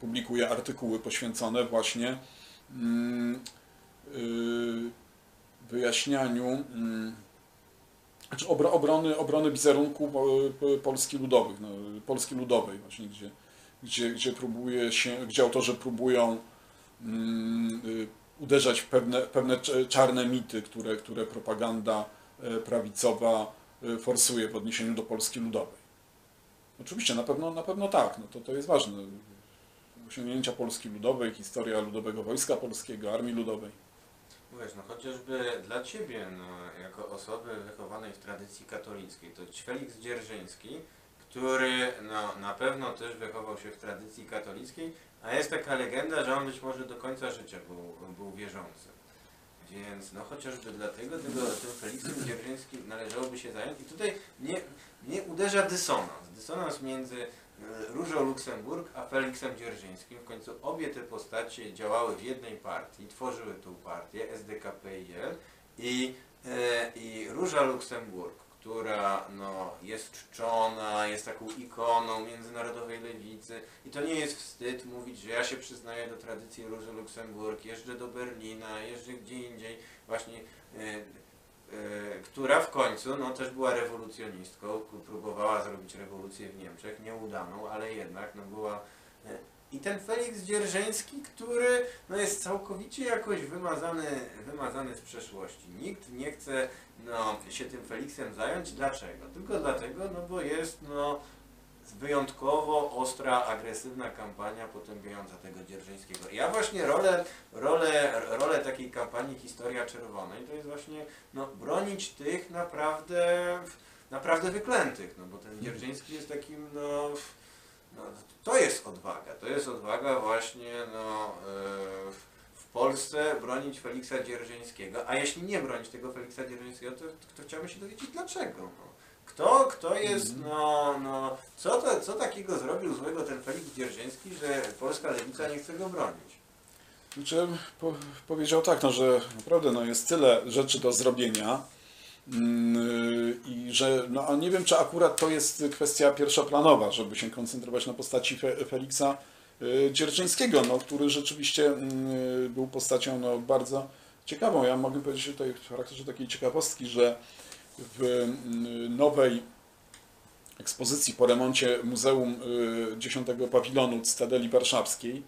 publikuje artykuły poświęcone właśnie mm, wyjaśnianiu mm, znaczy obro- obrony, obrony wizerunku po- Polski Ludowych, no, Polski Ludowej właśnie, gdzie, gdzie, gdzie próbuje się, gdzie autorzy próbują mm, y, uderzać w pewne, pewne cz- czarne mity, które, które propaganda e, prawicowa e, forsuje w odniesieniu do Polski Ludowej. Oczywiście, na pewno, na pewno tak, no to, to jest ważne. Osiągnięcia Polski Ludowej, historia Ludowego Wojska Polskiego, Armii Ludowej. Wiesz, no chociażby dla Ciebie, no, jako osoby wychowanej w tradycji katolickiej, to Felix Dzierżyński, który no, na pewno też wychował się w tradycji katolickiej, a jest taka legenda, że on być może do końca życia był, był wierzący. Więc no chociażby dlatego tego, tym Felixem Dzierżyńskim należałoby się zająć. I tutaj mnie, mnie uderza dysonans. Dysonans między Różą Luksemburg a Felixem Dzierżyńskim. W końcu obie te postacie działały w jednej partii, tworzyły tą partię SDKPIL i, e, i Róża Luksemburg, która no, jest czczona, jest taką ikoną międzynarodowej lewicy. I to nie jest wstyd mówić, że ja się przyznaję do tradycji Róży Luksemburg, jeżdżę do Berlina, jeżdżę gdzie indziej, właśnie e, e, która w końcu no, też była rewolucjonistką, próbowała zrobić rewolucję w Niemczech, nieudaną, ale jednak no, była. e, I ten Felix Dzierżeński, który no, jest całkowicie jakoś wymazany, wymazany z przeszłości. Nikt nie chce no, się tym Felixem zająć. Dlaczego? Tylko dlatego, no bo jest no, wyjątkowo ostra, agresywna kampania potępiająca tego Dzierżyńskiego. Ja właśnie rolę, rolę, rolę takiej kampanii Historia Czerwonej to jest właśnie no, bronić tych naprawdę, naprawdę wyklętych, no bo ten Dzierżyński jest takim, no, no to jest odwaga, to jest odwaga właśnie, no, e, w Polsce bronić Feliksa Dzierżyńskiego, a jeśli nie bronić tego Feliksa Dzierżyńskiego, to, to chciałbym się dowiedzieć dlaczego, no. Kto, kto jest, no, no, co, to, co takiego zrobił złego ten Felix Dzierżyński, że polska lewica nie chce go bronić? Znaczy, po, powiedział tak, no, że naprawdę no, jest tyle rzeczy do zrobienia mm, i że, no nie wiem, czy akurat to jest kwestia pierwszoplanowa, żeby się koncentrować na postaci Fe, Feliksa y, Dzierżyńskiego, no, który rzeczywiście mm, był postacią no, bardzo ciekawą. Ja mogę powiedzieć tutaj w charakterze takiej ciekawostki, że w mm, nowej ekspozycji po remoncie Muzeum y, Dziesiątego Pawilonu Cytadeli Warszawskiej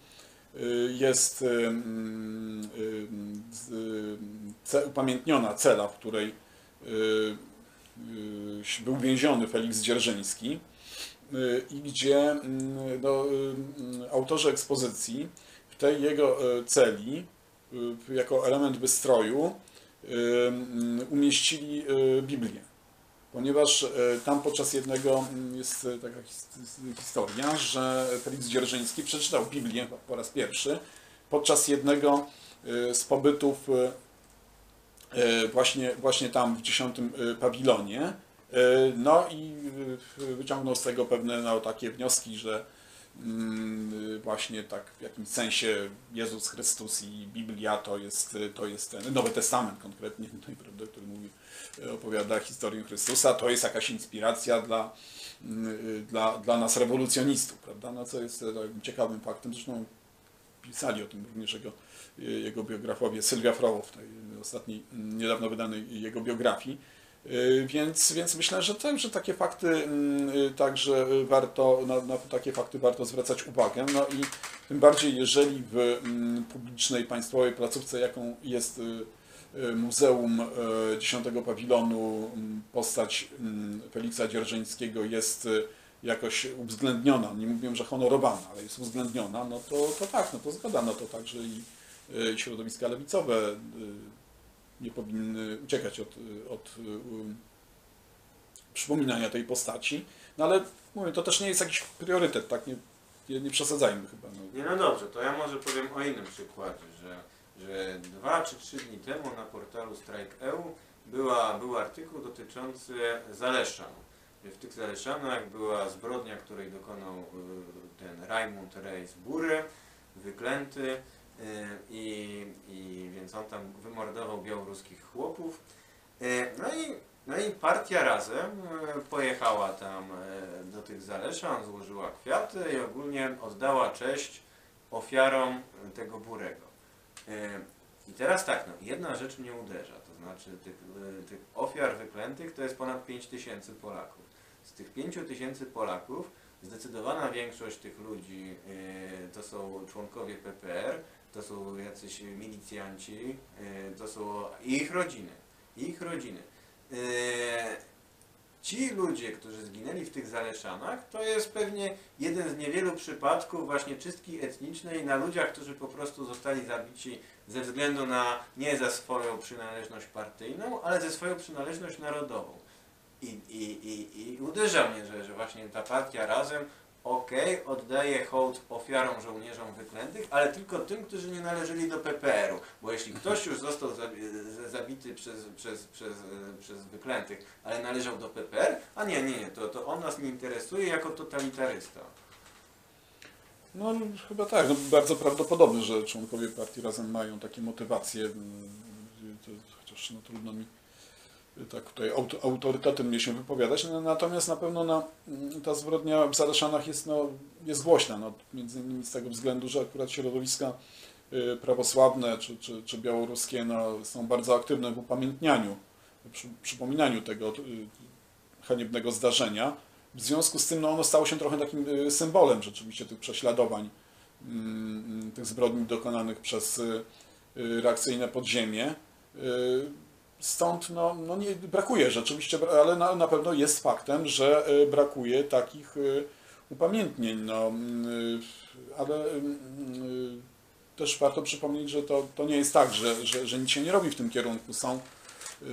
y, jest y, mm, y, y, upamiętniona cela, w której y, y, był więziony Felix Dzierżyński y, i gdzie mm, no, y, autorzy ekspozycji w tej jego y, celi y, jako element wystroju y, umieścili y, Biblię. Ponieważ e, tam podczas jednego mm, jest taka his- historia, że Felix Dzierżyński przeczytał Biblię po raz pierwszy podczas jednego z pobytów właśnie, właśnie tam w dziesiątym pawilonie. No i wyciągnął z tego pewne no, takie wnioski, że właśnie tak w jakimś sensie Jezus Chrystus i Biblia to jest, to jest ten Nowy Testament konkretnie, tutaj, prawda, który mówi, opowiada historię Chrystusa, to jest jakaś inspiracja dla, mm, dla, dla nas rewolucjonistów, prawda, no co jest e, ciekawym faktem, zresztą pisali o tym również jego, jego biografowie, Sylwia Froło w tej ostatniej, mm, niedawno wydanej jego biografii, Y, Więc, więc myślę, że, tak, że takie fakty mm, y, także warto, na, na takie fakty warto zwracać uwagę. No i tym bardziej, jeżeli w mm, publicznej państwowej placówce, jaką jest y, y, Muzeum y, Dziesiątego Pawilonu, mm, postać Feliksa Dzierżyńskiego jest y, jakoś uwzględniona, nie mówię, że honorowana, ale jest uwzględniona, no to, to tak, no to zgoda, no to także i y, środowiska lewicowe y, nie powinny uciekać od, od um, przypominania tej postaci. No ale mówię, to też nie jest jakiś priorytet, tak? Nie, nie, nie przesadzajmy chyba. No. Nie no dobrze, to ja może powiem o innym przykładzie, że, że dwa czy trzy dni temu na portalu Strike.eu była, był artykuł dotyczący Zaleszan. W tych Zaleszanach była zbrodnia, której dokonał y, ten Raimund Reis Bury, wyklęty i, i więc on tam wymordował białoruskich chłopów. Y, No i, no i partia razem y, pojechała tam y, do tych Zaleszan, złożyła kwiaty i ogólnie oddała cześć ofiarom tego Burego. Y, I teraz tak, no, jedna rzecz mnie uderza, to znaczy tych, y, tych ofiar wyklętych to jest ponad 5 tysięcy Polaków. Z tych 5 tysięcy Polaków zdecydowana większość tych ludzi y, to są członkowie PPR, to są jacyś milicjanci, y, to są ich rodziny. Ich rodziny. Y, Ci ludzie, którzy zginęli w tych Zaleszanach, to jest pewnie jeden z niewielu przypadków właśnie czystki etnicznej na ludziach, którzy po prostu zostali zabici ze względu na nie za swoją przynależność partyjną, ale ze swoją przynależność narodową. I, i, i, i uderza mnie, że, że właśnie ta partia razem okej, oddaje hołd ofiarom żołnierzom wyklętych, ale tylko tym, którzy nie należeli do PPR-u. Bo jeśli ktoś już został zabity przez, przez, przez, e, przez wyklętych, ale należał do PPR, a nie, nie, nie, to, to on nas nie interesuje jako totalitarysta. No chyba tak, no, bardzo prawdopodobne, że członkowie partii razem mają takie motywacje, mm, to, chociaż no, trudno mi tak tutaj aut- autorytetem mnie się wypowiadać, no, natomiast na pewno na, mm, ta zbrodnia w Zaleszanach jest, no, jest głośna, no, między innymi z tego względu, że akurat środowiska y, prawosławne czy, czy, czy białoruskie no, są bardzo aktywne w upamiętnianiu, przy, przypominaniu tego y, haniebnego zdarzenia. W związku z tym no, ono stało się trochę takim y, symbolem rzeczywiście tych prześladowań, mm, tych zbrodni dokonanych przez reakcyjne podziemie. Stąd no, no nie brakuje rzeczywiście, ale na, na pewno jest faktem, że y, brakuje takich y, upamiętnień. No, y, ale też warto przypomnieć, że to, to nie jest tak, że, że, że nic się nie robi w tym kierunku. Są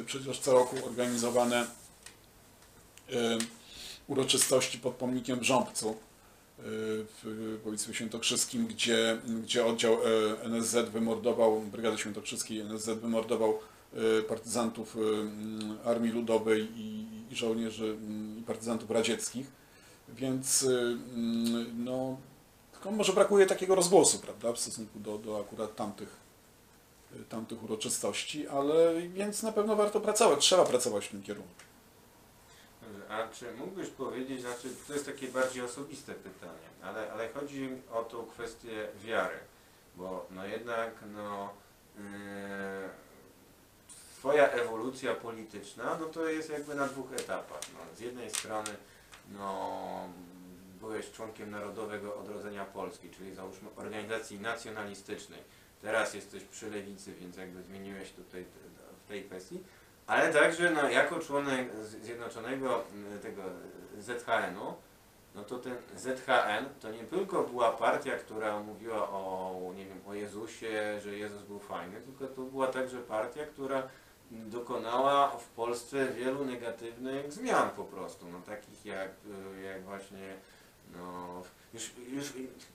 przecież co roku organizowane uroczystości pod pomnikiem w Rząbcu, y, w powiedzmy świętokrzyskim, gdzie, gdzie oddział NSZ wymordował, Brygady Świętokrzyskiej NSZ wymordował partyzantów y, mm, Armii Ludowej i, żołnierzy mm, i partyzantów radzieckich. Więc y, mm, no, tylko może brakuje takiego rozgłosu, prawda, w stosunku do, do akurat tamtych, y, tamtych uroczystości, ale więc na pewno warto pracować, trzeba pracować w tym kierunku. A czy mógłbyś powiedzieć, znaczy to jest takie bardziej osobiste pytanie, ale, ale chodzi o tą kwestię wiary, bo no jednak no yy, twoja ewolucja polityczna, no to jest jakby na dwóch etapach. No, z jednej strony no, byłeś członkiem Narodowego Odrodzenia Polski, czyli załóżmy organizacji nacjonalistycznej. Teraz jesteś przy lewicy, więc jakby zmieniłeś tutaj w tej kwestii. Ale także no, jako członek Zjednoczonego m, tego ZHN-u, no to ten ZHN to nie tylko była partia, która mówiła o, nie wiem, o Jezusie, że Jezus był fajny, tylko to była także partia, która dokonała w Polsce wielu negatywnych zmian po prostu, no takich jak, y, jak właśnie, no już, już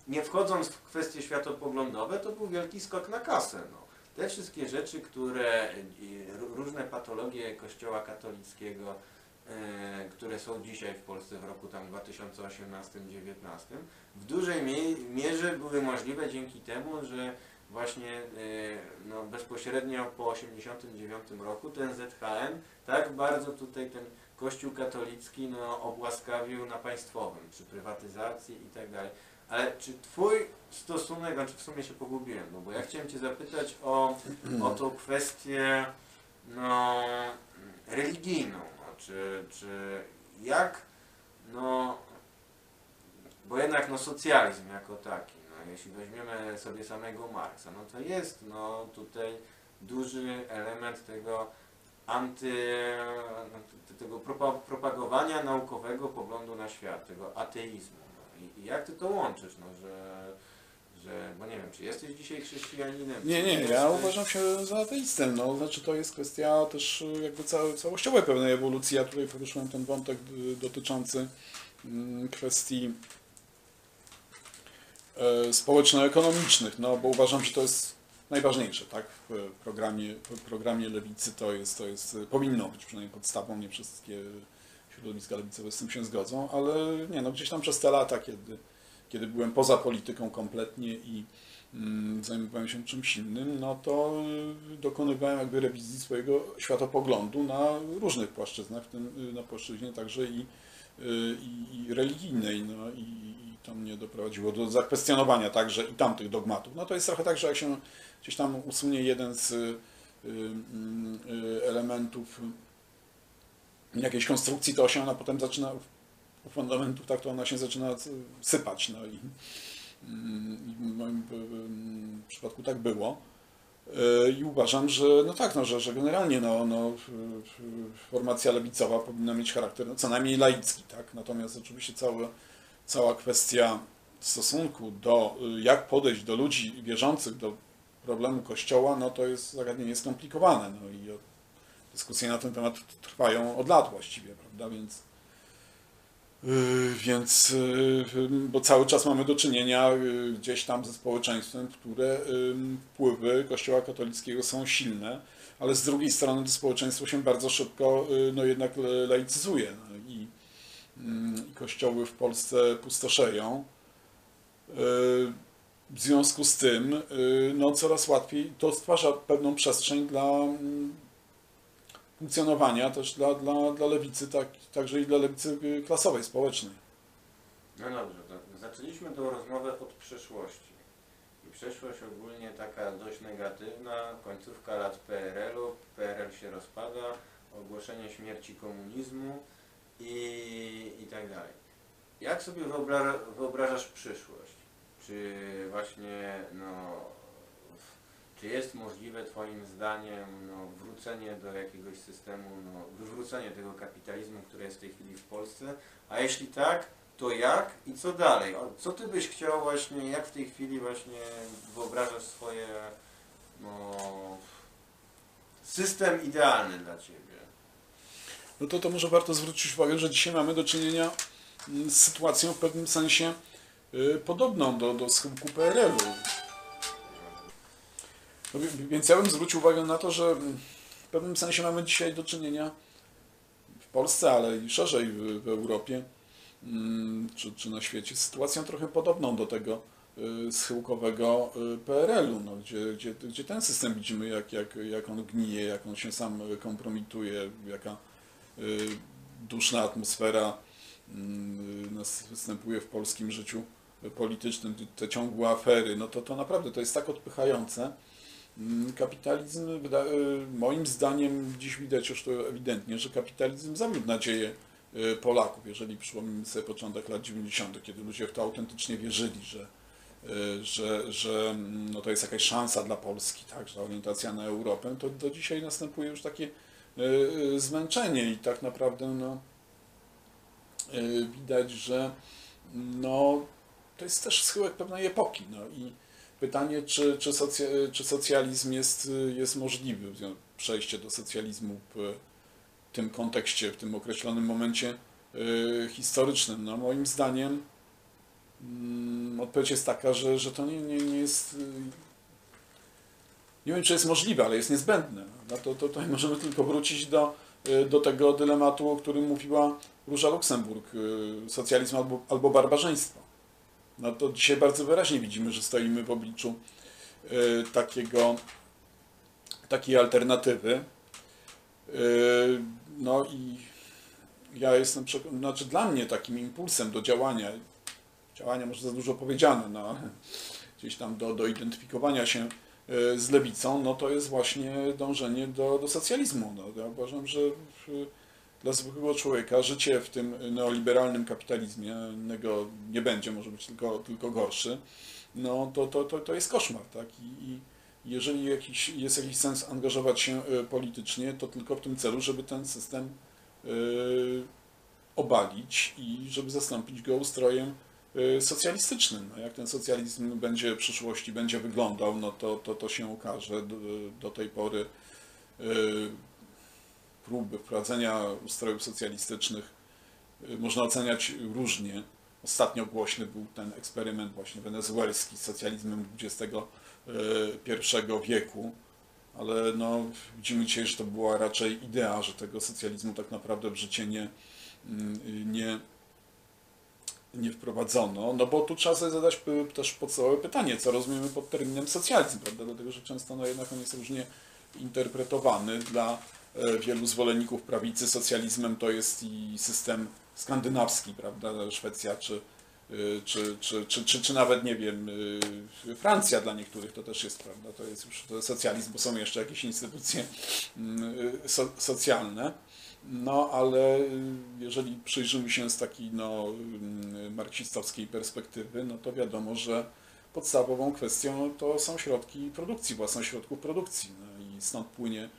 nie wchodząc w kwestie światopoglądowe, to był wielki skok na kasę, no. Te wszystkie rzeczy, które, y, ró- różne patologie kościoła katolickiego, e, które są dzisiaj w Polsce w roku tam 2018-2019, w dużej mie- mierze były możliwe dzięki temu, że właśnie e, no, bezpośrednio po 1989 roku ten ZHN tak bardzo tutaj ten Kościół katolicki no, obłaskawił na państwowym, przy prywatyzacji i tak dalej. Ale czy Twój stosunek, znaczy w sumie się pogubiłem, no bo ja chciałem Cię zapytać o, o tą kwestię no, religijną, no, czy, czy jak, no, bo jednak no, socjalizm jako taki, jeśli weźmiemy sobie samego Marksa, no to jest no, tutaj duży element tego anty, tego propa- propagowania naukowego poglądu na świat, tego ateizmu. No. I, I jak Ty to łączysz, no, że, że, bo nie wiem, czy jesteś dzisiaj chrześcijaninem? Nie, nie, ja jesteś- uważam się za ateistę, no, znaczy to jest kwestia też jakby ca- całościowej pewnej ewolucji, ja tutaj poruszyłem ten wątek y, dotyczący mm, kwestii społeczno-ekonomicznych, no bo uważam, że to jest najważniejsze, tak, w programie, w programie lewicy to jest, to jest, powinno być przynajmniej podstawą, nie wszystkie środowiska lewicowe z tym się zgodzą, ale nie, no gdzieś tam przez te lata, kiedy, kiedy byłem poza polityką kompletnie i mm, zajmowałem się czymś innym, no to y, dokonywałem jakby rewizji swojego światopoglądu na różnych płaszczyznach, w tym y, na płaszczyźnie także i, i, i religijnej, no i, i to mnie doprowadziło do zakwestionowania także i tamtych dogmatów. No to jest trochę tak, że jak się gdzieś tam usunie jeden z y, y, y, elementów jakiejś konstrukcji, to się ona potem zaczyna u fundamentów, tak to ona się zaczyna sypać. No i, mm, i w moim przypadku tak było. E, I uważam, że no tak, no, że, że generalnie no, no, formacja lewicowa powinna mieć charakter no, co najmniej laicki, tak? Natomiast oczywiście całe, cała kwestia stosunku do, y, jak podejść do ludzi wierzących, do problemu Kościoła, no to jest zagadnienie skomplikowane. No i dyskusje na ten temat trwają od lat właściwie, prawda? Więc, więc yy, bo cały czas mamy do czynienia yy, gdzieś tam ze społeczeństwem, które yy, wpływy Kościoła katolickiego są silne, ale z drugiej strony to społeczeństwo się bardzo szybko no jednak laicyzuje no i, yy, i kościoły w Polsce pustoszeją. W związku z tym no, coraz łatwiej to stwarza pewną przestrzeń dla mm, funkcjonowania też dla, dla, dla lewicy, tak, także i dla lewicy y, klasowej, społecznej. No dobrze, to zaczęliśmy tą rozmowę od przeszłości. I przeszłość ogólnie taka dość negatywna, końcówka lat PRL-u, PRL się rozpada, ogłoszenie śmierci komunizmu i, i tak dalej. Jak sobie wyobra wyobrażasz przyszłość? Czy właśnie, no, czy jest możliwe Twoim zdaniem no, wrócenie do jakiegoś systemu, no, wywrócenie tego kapitalizmu, który jest w tej chwili w Polsce? A jeśli tak, to jak i co dalej? Co ty byś chciał właśnie, jak w tej chwili właśnie wyobrażasz swoje no, system idealny dla ciebie? No to, to może warto zwrócić uwagę, że dzisiaj mamy do czynienia mm, z sytuacją w pewnym sensie y, podobną do, do schyłku PRL-u. No, więc ja bym zwrócił uwagę na to, że w pewnym sensie mamy dzisiaj do czynienia w Polsce, ale i szerzej w, w Europie mm, czy, czy na świecie z sytuacją trochę podobną do tego y, schyłkowego y, PRL-u, no, gdzie, gdzie, gdzie ten system widzimy, jak, jak, jak on gnije, jak on się sam kompromituje, jaka y, duszna atmosfera mm, nas występuje w polskim życiu politycznym, te ciągłe afery, no to to naprawdę to jest tak odpychające. Mm, Kapitalizm, y, moim zdaniem, dziś widać już to ewidentnie, że kapitalizm zawiódł nadzieję y, Polaków. Jeżeli przypomnimy sobie początek lat 90., kiedy ludzie w to autentycznie wierzyli, że, y, że, że mm, no to jest jakaś szansa dla Polski, tak, że orientacja na Europę, to do dzisiaj następuje już takie zmęczenie i tak naprawdę no, widać, że no, to jest też schyłek pewnej epoki. No i pytanie, czy, czy, socja, czy socjalizm jest, jest możliwy, przejście do socjalizmu w tym kontekście, w tym określonym momencie y, historycznym. No, moim zdaniem mm, odpowiedź jest taka, że, że to nie, nie, nie jest. y, Nie wiem, czy jest możliwe, ale jest niezbędne. No to, to tutaj możemy tylko wrócić do, y, do tego dylematu, o którym mówiła Róża Luksemburg, socjalizm albo, albo barbarzyństwo. No to dzisiaj bardzo wyraźnie widzimy, że stoimy w obliczu y, takiego, takiej alternatywy. Y, No i ja jestem przekonany, znaczy dla mnie takim impulsem do działania, działania może za dużo powiedziane, no gdzieś tam do, do identyfikowania się y, z lewicą, no to jest właśnie dążenie do, do socjalizmu. No, ja uważam, że dla zwykłego człowieka życie w tym neoliberalnym kapitalizmie, innego nie będzie, może być tylko, tylko gorszy, no to, to, to, to jest koszmar, tak? I, i jeżeli jakiś, jest jakiś sens angażować się y, politycznie, to tylko w tym celu, żeby ten system y, obalić i żeby zastąpić go ustrojem y, socjalistycznym. No, jak ten socjalizm będzie w przyszłości będzie wyglądał, no to, to, to się okaże. Do, do tej pory y, próby wprowadzenia ustrojów socjalistycznych y, można oceniać różnie. Ostatnio głośny był ten eksperyment właśnie wenezuelski z socjalizmem XXI wieku, ale no, widzimy dzisiaj, że to była raczej idea, że tego socjalizmu tak naprawdę w życie nie, mm, nie, nie wprowadzono, no bo tu trzeba sobie zadać też podstawowe pytanie, co rozumiemy pod terminem socjalizm, prawda, dlatego, że często no jednak on jest różnie interpretowany dla wielu zwolenników prawicy. Socjalizmem to jest i system skandynawski, prawda, Szwecja czy, y, czy, czy, czy, czy, czy nawet, nie wiem, y, Francja dla niektórych to też jest, prawda, to jest już to socjalizm, bo są jeszcze jakieś instytucje mm, so, socjalne. No, ale jeżeli przyjrzymy się z takiej no, mm, marksistowskiej perspektywy, no to wiadomo, że podstawową kwestią to są środki produkcji, własność środków produkcji. No i stąd płynie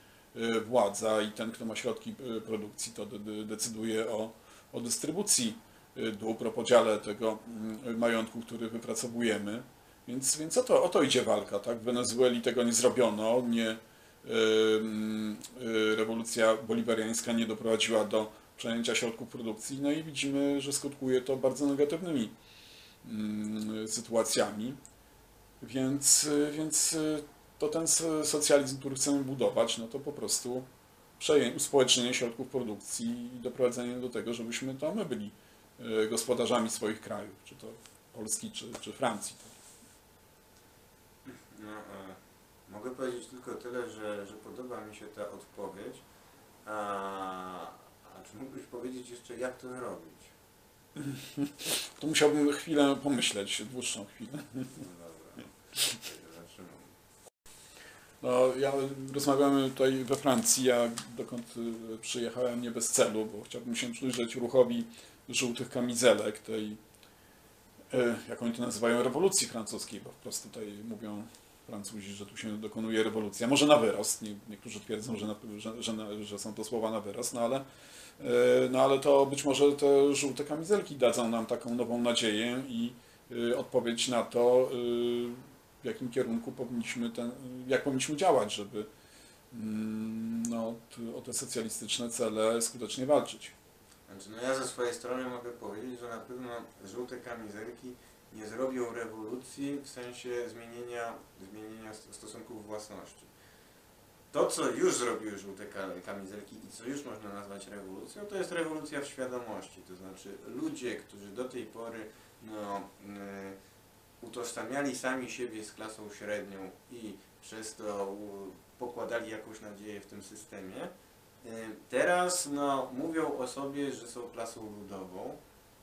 władza i ten, kto ma środki y, produkcji, to de- de- decyduje o, o dystrybucji y, dóbr, o podziale tego mm, majątku, który wypracowujemy. Więc, więc o, to, o to idzie walka. Tak? W Wenezueli tego nie zrobiono, nie, y, y, rewolucja bolivariańska nie doprowadziła do przejęcia środków produkcji, no i widzimy, że skutkuje to bardzo negatywnymi mm, sytuacjami. Więc, y, więc y, to ten socjalizm, który chcemy budować, no to po prostu uspołecznienie środków produkcji i doprowadzenie do tego, żebyśmy to my byli y, gospodarzami swoich krajów, czy to Polski, czy, czy Francji. No, e, mogę powiedzieć tylko tyle, że, że podoba mi się ta odpowiedź. A, a czy mógłbyś powiedzieć jeszcze, jak to robić? To musiałbym chwilę pomyśleć, dłuższą chwilę. No dobra. No, ja rozmawiamy tutaj we Francji, ja dokąd y, przyjechałem nie bez celu, bo chciałbym się przyjrzeć ruchowi żółtych kamizelek, tej, y, jak oni to nazywają, rewolucji francuskiej, bo wprost tutaj mówią Francuzi, że tu się dokonuje rewolucja. Może na wyrost, nie, niektórzy twierdzą, że, na, że, że, na, że są to słowa na wyrost, no ale, y, no ale to być może te żółte kamizelki dadzą nam taką nową nadzieję i odpowiedź na to, w jakim kierunku powinniśmy ten, jak powinniśmy działać, żeby mm, no, o te socjalistyczne cele skutecznie walczyć. Znaczy, no ja ze swojej strony mogę powiedzieć, że na pewno żółte kamizelki nie zrobią rewolucji w sensie zmienienia, zmienienia st- stosunków własności. To, co już zrobiły żółte ka- kamizelki i co już można nazwać rewolucją, to jest rewolucja w świadomości. To znaczy ludzie, którzy do tej pory no, y, utożsamiali sami siebie z klasą średnią i przez to pokładali jakąś nadzieję w tym systemie, y, teraz no, mówią o sobie, że są klasą ludową.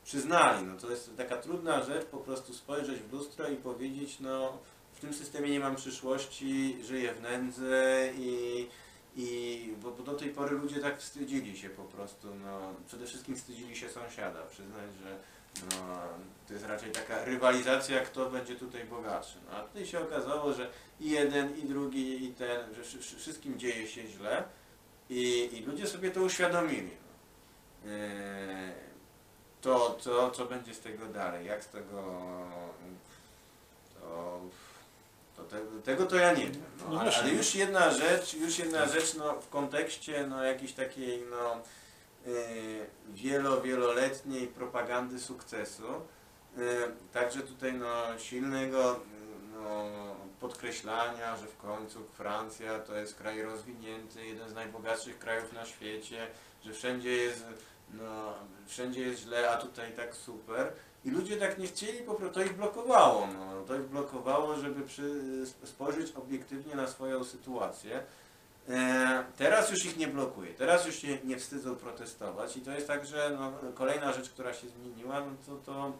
Przyznali, no to jest taka trudna rzecz, po prostu spojrzeć w lustro i powiedzieć, no w tym systemie nie mam przyszłości, żyję w nędzy i, I bo, bo do tej pory ludzie tak wstydzili się po prostu, no, przede wszystkim wstydzili się sąsiada, przyznać, że no, to jest raczej taka rywalizacja, kto będzie tutaj bogatszy. No, a tutaj się okazało, że i jeden, i drugi, i ten, że wszy- wszy- wszystkim dzieje się źle i, i ludzie sobie to uświadomili. No. Eee, to, co, będzie z tego dalej, jak z tego, to, to te, tego to ja nie wiem. No No, ale, ale już jedna rzecz, już jedna rzecz no, w kontekście no, jakiejś takiej no, wielo, wieloletniej propagandy sukcesu, yy, także tutaj no, silnego no, podkreślania, że w końcu Francja to jest kraj rozwinięty, jeden z najbogatszych krajów na świecie, że wszędzie jest, no, wszędzie jest źle, a tutaj tak super. I ludzie tak nie chcieli, po prostu to ich blokowało. No. To ich blokowało, żeby przy, spojrzeć obiektywnie na swoją sytuację. E, teraz już ich nie blokuje, teraz już się nie wstydzą protestować. I to jest tak, że no, kolejna rzecz, która się zmieniła, no to, to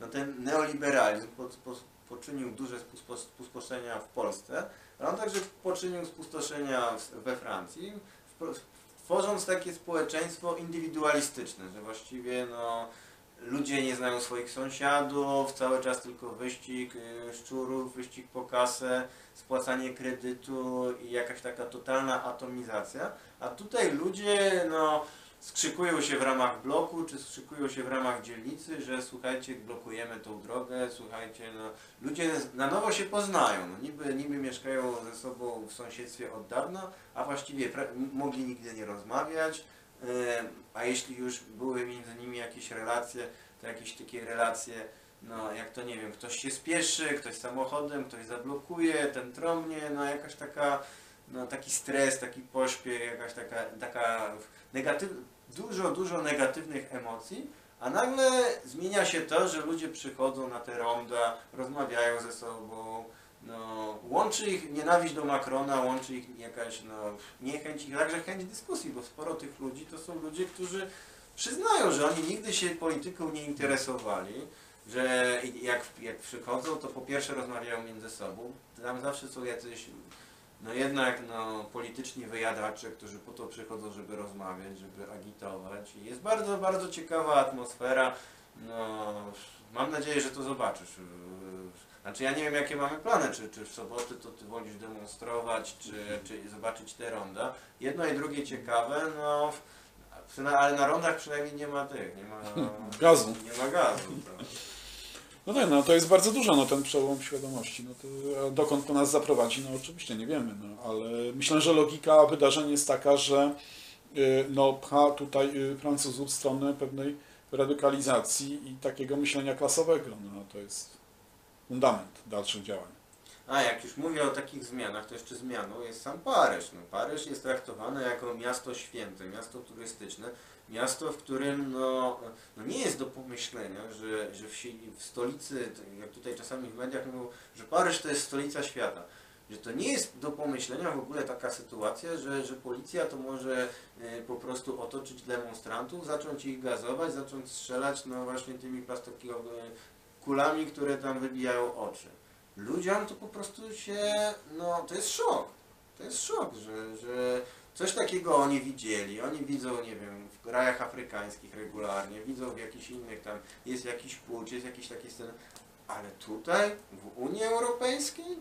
no, ten neoliberalizm po, po, poczynił duże spustoszenia w Polsce, ale on także poczynił spustoszenia we Francji, tworząc takie społeczeństwo indywidualistyczne, że właściwie no, ludzie nie znają swoich sąsiadów, cały czas tylko wyścig y, szczurów, wyścig po kasę, spłacanie kredytu i jakaś taka totalna atomizacja, a tutaj ludzie no, skrzykują się w ramach bloku, czy skrzykują się w ramach dzielnicy, że słuchajcie, blokujemy tą drogę, słuchajcie, no, ludzie na nowo się poznają, no, niby, niby mieszkają ze sobą w sąsiedztwie od dawna, a właściwie mogli nigdy nie rozmawiać, a jeśli już były między nimi jakieś relacje, to jakieś takie relacje, no jak to nie wiem, ktoś się spieszy, ktoś samochodem, ktoś zablokuje, ten trąbnie, no jakaś taka, no taki stres, taki pośpiech, jakaś taka, taka negatyw, dużo, dużo negatywnych emocji, a nagle zmienia się to, że ludzie przychodzą na te ronda, rozmawiają ze sobą, no, łączy ich nienawiść do Macrona, łączy ich jakaś no, niechęć i także chęć dyskusji, bo sporo tych ludzi to są ludzie, którzy przyznają, że oni nigdy się polityką nie interesowali, że jak, jak przychodzą, to po pierwsze rozmawiają między sobą, tam zawsze są jacyś no jednak no, polityczni wyjadacze, którzy po to przychodzą, żeby rozmawiać, żeby agitować. I jest bardzo, bardzo ciekawa atmosfera. No, mam nadzieję, że to zobaczysz. Znaczy ja nie wiem jakie mamy plany, czy, czy w soboty to ty wolisz demonstrować, czy, czy zobaczyć te ronda. Jedno i drugie ciekawe, no ale na rondach przynajmniej nie ma tych, nie ma Gazu. Nie ma gazu. tak. No tak, no to jest bardzo dużo, no ten przełom świadomości. No to dokąd to nas zaprowadzi, no oczywiście nie wiemy, no ale myślę, że logika wydarzeń jest taka, że y, no pcha tutaj y, Francuzów w stronę pewnej radykalizacji i takiego myślenia klasowego. No to jest fundament dalszych działań. A jak już mówię o takich zmianach, to jeszcze zmianą jest sam Paryż. No, Paryż jest traktowane jako miasto święte, miasto turystyczne, miasto, w którym no, no nie jest do pomyślenia, że, że w, w stolicy, jak tutaj czasami w mediach mówią, że Paryż to jest stolica świata. Że to nie jest do pomyślenia w ogóle taka sytuacja, że, że policja to może e, po prostu otoczyć demonstrantów, zacząć ich gazować, zacząć strzelać no właśnie tymi plastikowymi kulami, które tam wybijają oczy ludziom to po prostu się, no to jest szok. To jest szok, że, że coś takiego oni widzieli. Oni widzą, nie wiem, w krajach afrykańskich regularnie, widzą w jakichś innych tam, jest jakiś pucz, jest jakiś taki scen. Ale tutaj, w Unii Europejskiej,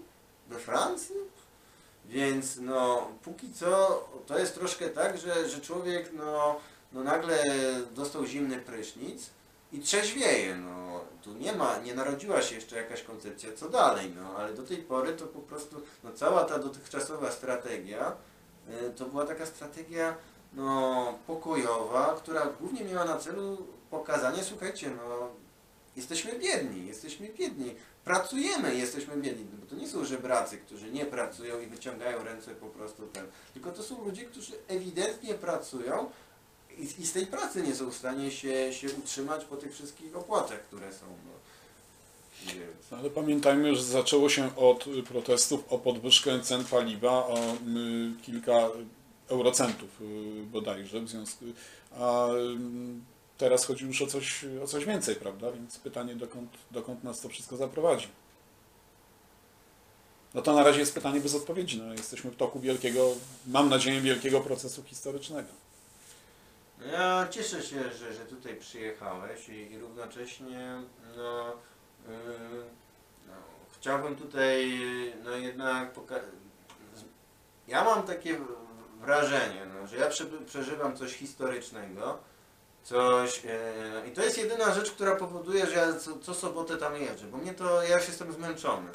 we Francji? Więc no, póki co to jest troszkę tak, że, że człowiek no, no nagle dostał zimny prysznic i trzeźwieje, no. Tu nie ma, nie narodziła się jeszcze jakaś koncepcja, co dalej, no. Ale do tej pory to po prostu, no cała ta dotychczasowa strategia, y, to była taka strategia, no, pokojowa, która głównie miała na celu pokazanie, słuchajcie, no, jesteśmy biedni, jesteśmy biedni, pracujemy, jesteśmy biedni, bo to nie są żebracy, którzy nie pracują i wyciągają ręce po prostu ten, tylko to są ludzie, którzy ewidentnie pracują, i, I z tej pracy nie są w stanie się, się utrzymać po tych wszystkich opłatach, które są. No. Więc, Ale pamiętajmy, że zaczęło się od protestów o podwyżkę cen paliwa o kilka eurocentów y, bodajże w związku, a teraz chodzi już o coś, o coś więcej, prawda? Więc pytanie, dokąd, dokąd nas to wszystko zaprowadzi. no to na razie jest pytanie bez odpowiedzi. No, jesteśmy w toku wielkiego, mam nadzieję, wielkiego procesu historycznego. Ja cieszę się, że, że tutaj przyjechałeś i, i równocześnie no, yy, no, chciałbym tutaj no jednak pokazać. Ja mam takie wrażenie, no, że ja prze- przeżywam coś historycznego, coś yy, i to jest jedyna rzecz, która powoduje, że ja co, co sobotę tam jeżdżę, bo mnie to, ja już jestem zmęczony.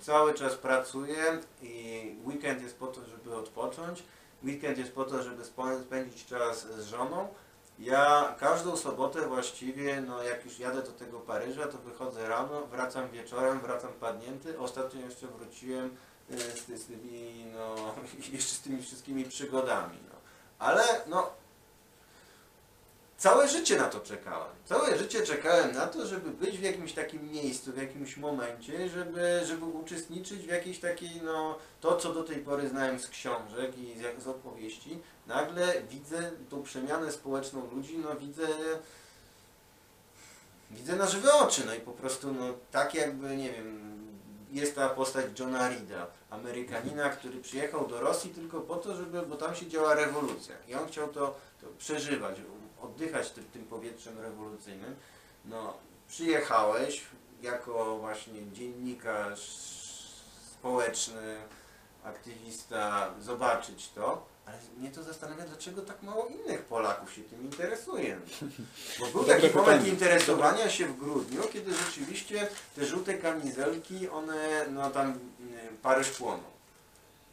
Cały czas pracuję i weekend jest po to, żeby odpocząć. Weekend jest po to, żeby spędzić czas z żoną. Ja każdą sobotę właściwie, no jak już jadę do tego Paryża, to wychodzę rano, wracam wieczorem, wracam padnięty. Ostatnio jeszcze wróciłem y, z tymi, no, jeszcze z tymi wszystkimi przygodami. No. Ale no, całe życie na to czekałem. Całe życie czekałem na to, żeby być w jakimś takim miejscu, w jakimś momencie, żeby, żeby uczestniczyć w jakiejś takiej, no, to co do tej pory znałem z książek i z, z opowieści, nagle widzę tą przemianę społeczną ludzi, no widzę widzę na żywe oczy, no i po prostu no tak jakby, nie wiem, jest ta postać Johna Reeda, Amerykanina, który przyjechał do Rosji tylko po to, żeby, bo tam się działa rewolucja i on chciał to, to przeżywać, oddychać tym, tym powietrzem rewolucyjnym. No, przyjechałeś jako właśnie dziennikarz społeczny, aktywista, zobaczyć to, ale mnie to zastanawia, dlaczego tak mało innych Polaków się tym interesuje. Bo był taki moment interesowania się w grudniu, kiedy rzeczywiście te żółte kamizelki, one no tam y, Paryż płoną.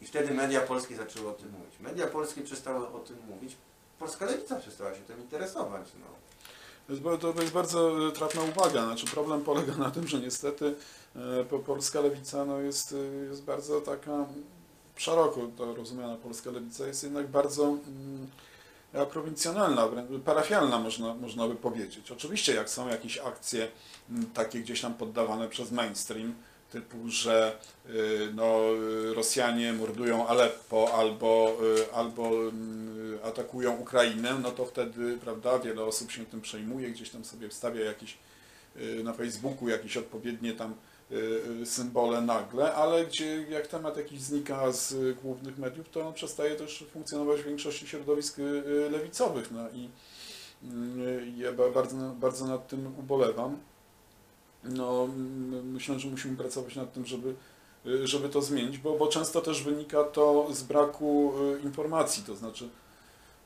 I wtedy media polskie zaczęły o tym mówić. Media polskie przestały o tym mówić. Polska lewica przestała się tym interesować. No. To jest, bardzo e, trafna uwaga. Znaczy problem polega na tym, że niestety e, po- polska lewica no, jest, e, jest bardzo taka szeroko to rozumiana polska lewica jest jednak bardzo mm, prowincjonalna, parafialna można, można by powiedzieć. Oczywiście jak są jakieś akcje mm, takie gdzieś tam poddawane przez mainstream, typu, że y, no, y, Rosjanie mordują Aleppo albo, y, albo atakują Ukrainę, no to wtedy, prawda, wiele osób się tym przejmuje, gdzieś tam sobie wstawia jakieś na Facebooku jakieś odpowiednie tam symbole nagle, ale gdzie jak temat jakiś znika z głównych mediów, to on przestaje też funkcjonować w większości środowisk lewicowych. No i ja ba- bardzo, bardzo nad tym ubolewam. No, myślę, że musimy pracować nad tym, żeby, y, żeby to zmienić, bo, bo często też wynika to z braku y, informacji, to znaczy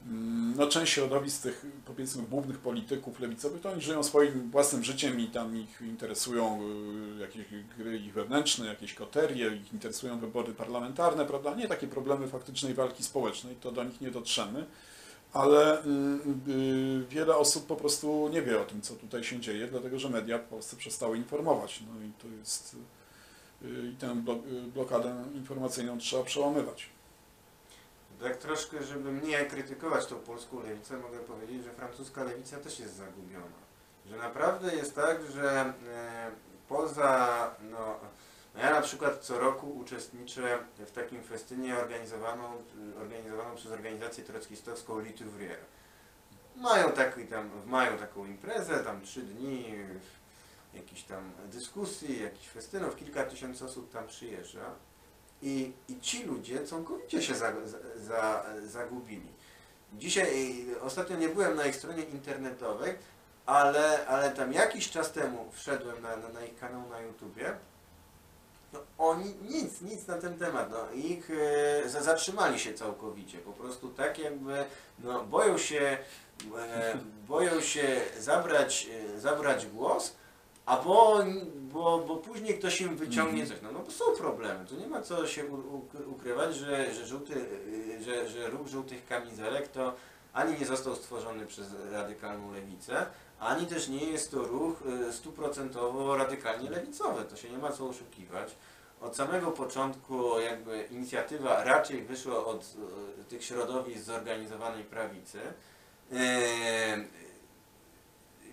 mm, no, część środowisk tych powiedzmy głównych polityków lewicowych, to oni żyją swoim własnym życiem i tam ich interesują y, jakieś gry ich wewnętrzne, jakieś koterie, ich interesują wybory parlamentarne, prawda? Nie takie problemy faktycznej walki społecznej, to do nich nie dotrzemy ale mm, y, wiele osób po prostu nie wie o tym, co tutaj się dzieje, dlatego że media w Polsce przestały informować. No i to jest y, i tę blo- y, blokadę informacyjną trzeba przełamywać. Tak troszkę, żeby nie krytykować tą polską lewicę, mogę powiedzieć, że francuska lewica też jest zagubiona. Że naprawdę jest tak, że poza, no, no ja na przykład co roku uczestniczę w takim festynie organizowaną, organizowaną przez organizację trockistowską Litouvrière. Mają taki tam, mają taką imprezę, tam trzy dni, jakichś tam dyskusji, jakichś festynów, kilka tysięcy osób tam przyjeżdża. I, I ci ludzie całkowicie się za, za, za, zagubili. Dzisiaj, y, ostatnio nie byłem na ich stronie internetowej, ale, ale tam jakiś czas temu wszedłem na, na, na ich kanał na YouTubie. No, oni nic, nic na ten temat. No, ich e, za- zatrzymali się całkowicie. Po prostu tak jakby no, boją się, e, boją się zabrać, e, zabrać głos, a bo, bo, bo później ktoś im wyciągnie coś. No, no bo są problemy. Tu nie ma co się ukrywać, że, że, żółty, y, że, że ruch żółtych kamizelek to ani nie został stworzony przez radykalną lewicę, ani też nie jest to ruch y, stuprocentowo radykalnie lewicowy. To się nie ma co oszukiwać. Od samego początku jakby inicjatywa raczej wyszła od y, tych środowisk zorganizowanej prawicy. Yy,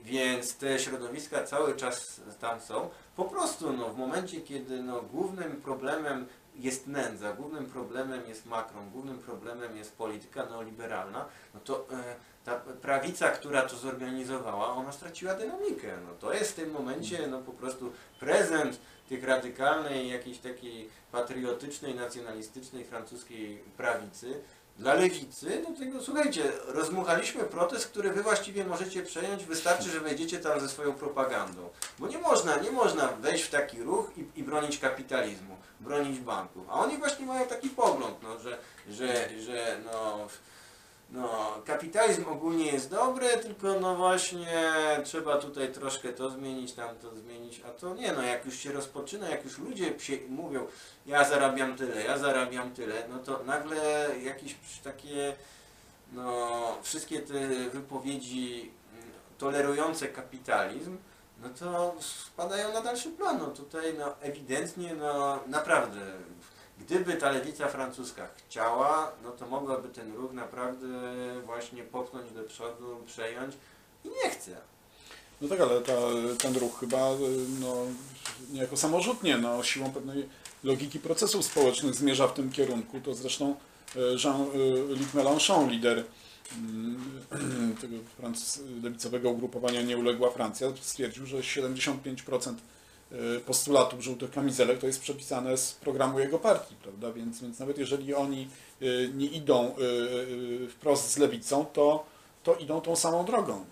więc te środowiska cały czas tam są. Po prostu no, w momencie, kiedy no, głównym problemem jest nędza, głównym problemem jest Macron, głównym problemem jest polityka neoliberalna, no to e, ta prawica, która to zorganizowała, ona straciła dynamikę. No, to jest w tym momencie no, po prostu prezent tych radykalnej, jakiejś takiej patriotycznej, nacjonalistycznej francuskiej prawicy, dla lewicy, no tego słuchajcie, rozmuchaliśmy protest, który wy właściwie możecie przejąć, wystarczy, że wejdziecie tam ze swoją propagandą. Bo nie można, nie można wejść w taki ruch i, i bronić kapitalizmu, bronić banków. A oni właśnie mają taki pogląd, no, że, że, że no, no, kapitalizm ogólnie jest dobry, tylko no właśnie trzeba tutaj troszkę to zmienić, tam to zmienić, a to nie, no jak już się rozpoczyna, jak już ludzie mówią, ja zarabiam tyle, ja zarabiam tyle, no to nagle jakieś takie, no wszystkie te wypowiedzi tolerujące kapitalizm, no to spadają na dalszy plan, no tutaj no ewidentnie, no naprawdę Gdyby ta lewica francuska chciała, no to mogłaby ten ruch naprawdę właśnie popchnąć do przodu, przejąć i nie chce. No tak, ale ta, ten ruch chyba no, niejako samorzutnie, no, siłą pewnej logiki procesów społecznych zmierza w tym kierunku. To zresztą y, Jean-Luc Mélenchon, lider mm, tego lewicowego ugrupowania Nieuległa Francja, stwierdził, że 75% y, postulatów żółtych kamizelek to jest przepisane z programu jego partii, prawda? Więc, więc nawet jeżeli oni y, nie idą y, y, wprost z lewicą, to, to idą tą samą drogą.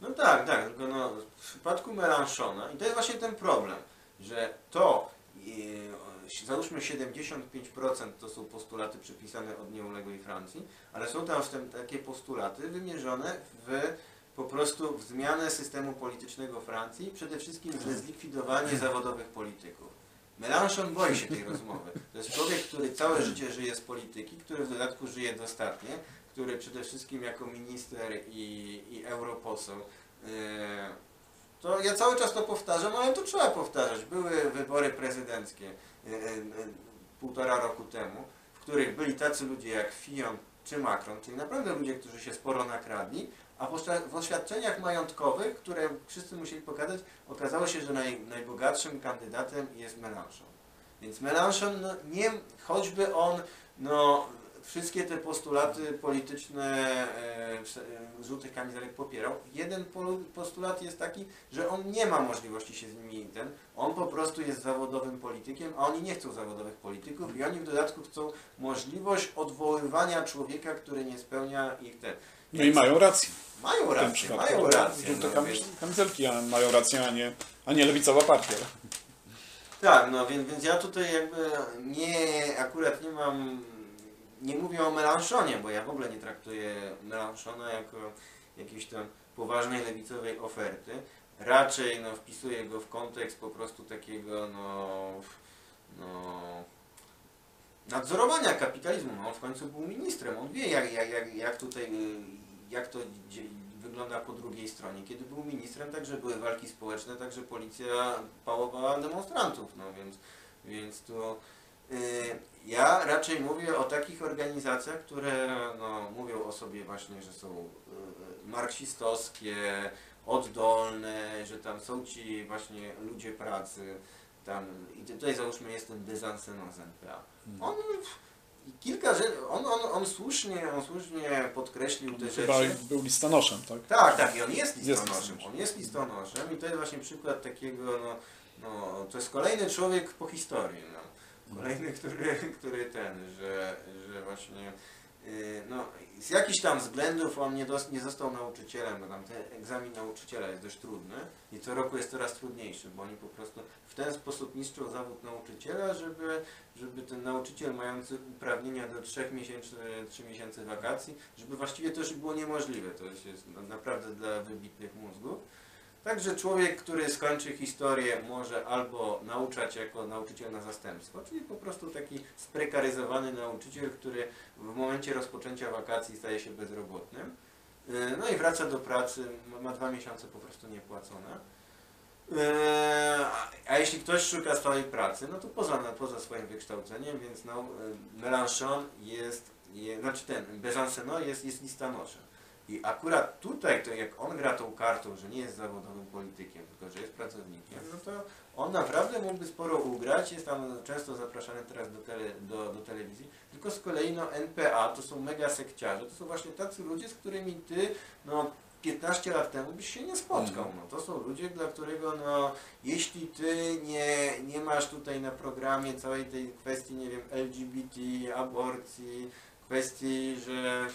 No tak, tak, tylko no, w przypadku Melanchona, i to jest właśnie ten problem, że to, załóżmy 75% to są postulaty przypisane od nieuległej Francji, ale są tam takie postulaty wymierzone w po prostu w zmianę systemu politycznego Francji, przede wszystkim w zlikwidowanie zawodowych polityków. Melanchon boi się tej rozmowy. To jest człowiek, który całe życie żyje z polityki, który w dodatku żyje dostatnie, który przede wszystkim jako minister i, i europoseł yy, to ja cały czas to powtarzam, ale to trzeba powtarzać. Były wybory prezydenckie yy, yy, półtora roku temu, w których byli tacy ludzie jak Fillon czy Macron, czyli naprawdę ludzie, którzy się sporo nakradli, a w oświ- w oświadczeniach majątkowych, które wszyscy musieli pokazać, okazało się, że naj, najbogatszym kandydatem jest Mélenchon. Więc Mélenchon, no, nie, choćby on, no, wszystkie te postulaty polityczne e, e, żółtych kamizelek popierał, jeden postulat jest taki, że on nie ma możliwości się z nimi ten, on po prostu jest zawodowym politykiem, a oni nie chcą zawodowych polityków i oni w dodatku chcą możliwość odwoływania człowieka, który nie spełnia ich ten. No i mają rację. Mają rację, mają rację. No, więc, kamizelki a mają rację, a nie, a nie lewicowa partia. tak, no więc, więc ja tutaj jakby nie, akurat nie mam, nie mówię o Melanchonie, bo ja w ogóle nie traktuję Melanchona jako jakiejś tam poważnej lewicowej oferty. Raczej no, wpisuję go w kontekst po prostu takiego no, no nadzorowania kapitalizmu. No, on w końcu był ministrem, on wie jak, jak, jak, jak tutaj, y, jak to wygląda po drugiej stronie. Kiedy był ministrem, także były walki społeczne, także policja pałowała demonstrantów, no więc, więc to y, ja raczej mówię o takich organizacjach, które no, mówią o sobie właśnie, że są y, marksistowskie, oddolne, że tam są ci właśnie ludzie pracy, tam, i tutaj załóżmy jest ten z NPA. On kilka rzeczy, on, on, on słusznie, on słusznie podkreślił te Chyba rzeczy. był listonoszem, tak? Tak, tak, i on jest Jest listonoszem. listonoszem. On jest listonoszem i to jest właśnie przykład takiego, no, no to jest kolejny człowiek po historii, no. Kolejny, który, który ten, że, że właśnie no, z jakichś tam względów on nie, dos, nie został nauczycielem, bo tam ten egzamin nauczyciela jest dość trudny i co roku jest coraz trudniejszy, bo oni po prostu w ten sposób niszczą zawód nauczyciela, żeby, żeby ten nauczyciel mający uprawnienia do 3 miesięcy, 3 miesięcy wakacji, żeby właściwie to już było niemożliwe. To już jest na- naprawdę dla wybitnych mózgów. Także człowiek, który skończy historię, może albo nauczać jako nauczyciel na zastępstwo, czyli po prostu taki sprekaryzowany nauczyciel, który w momencie rozpoczęcia wakacji staje się bezrobotnym. Yy, No i wraca do pracy, ma- dwa miesiące po prostu niepłacone. Yy, a- jeśli ktoś szuka stałej pracy, no to poza, poza swoim wykształceniem, więc no, yy, Mélenchon jest, je, znaczy ten, Besancenot jest, jest listonoszem. I akurat tutaj, to jak on gra tą kartą, że nie jest zawodowym politykiem, tylko że jest pracownikiem, no to on naprawdę mógłby sporo ugrać, jest tam często zapraszany teraz do, tele, do, do telewizji, tylko z kolei no NPA to są mega sekciarze, to są właśnie tacy ludzie, z którymi ty no, 15 lat temu byś się nie spotkał. Mhm. No, to są ludzie, dla którego no, jeśli ty nie, nie masz tutaj na programie całej tej kwestii, nie wiem, LGBT, aborcji, kwestii, że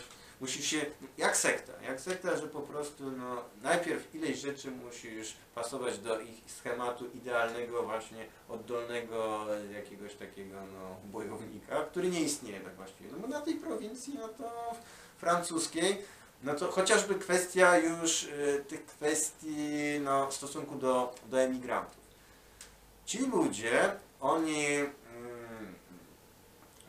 musisz się, jak sekta, jak sekta, że po prostu no, najpierw ileś rzeczy musisz pasować do ich schematu idealnego właśnie oddolnego jakiegoś takiego no, bojownika, który nie istnieje tak właściwie. No bo na tej prowincji, no to francuskiej, no to chociażby kwestia już y, tych kwestii no, w stosunku do, do emigrantów. Ci ludzie, oni mm,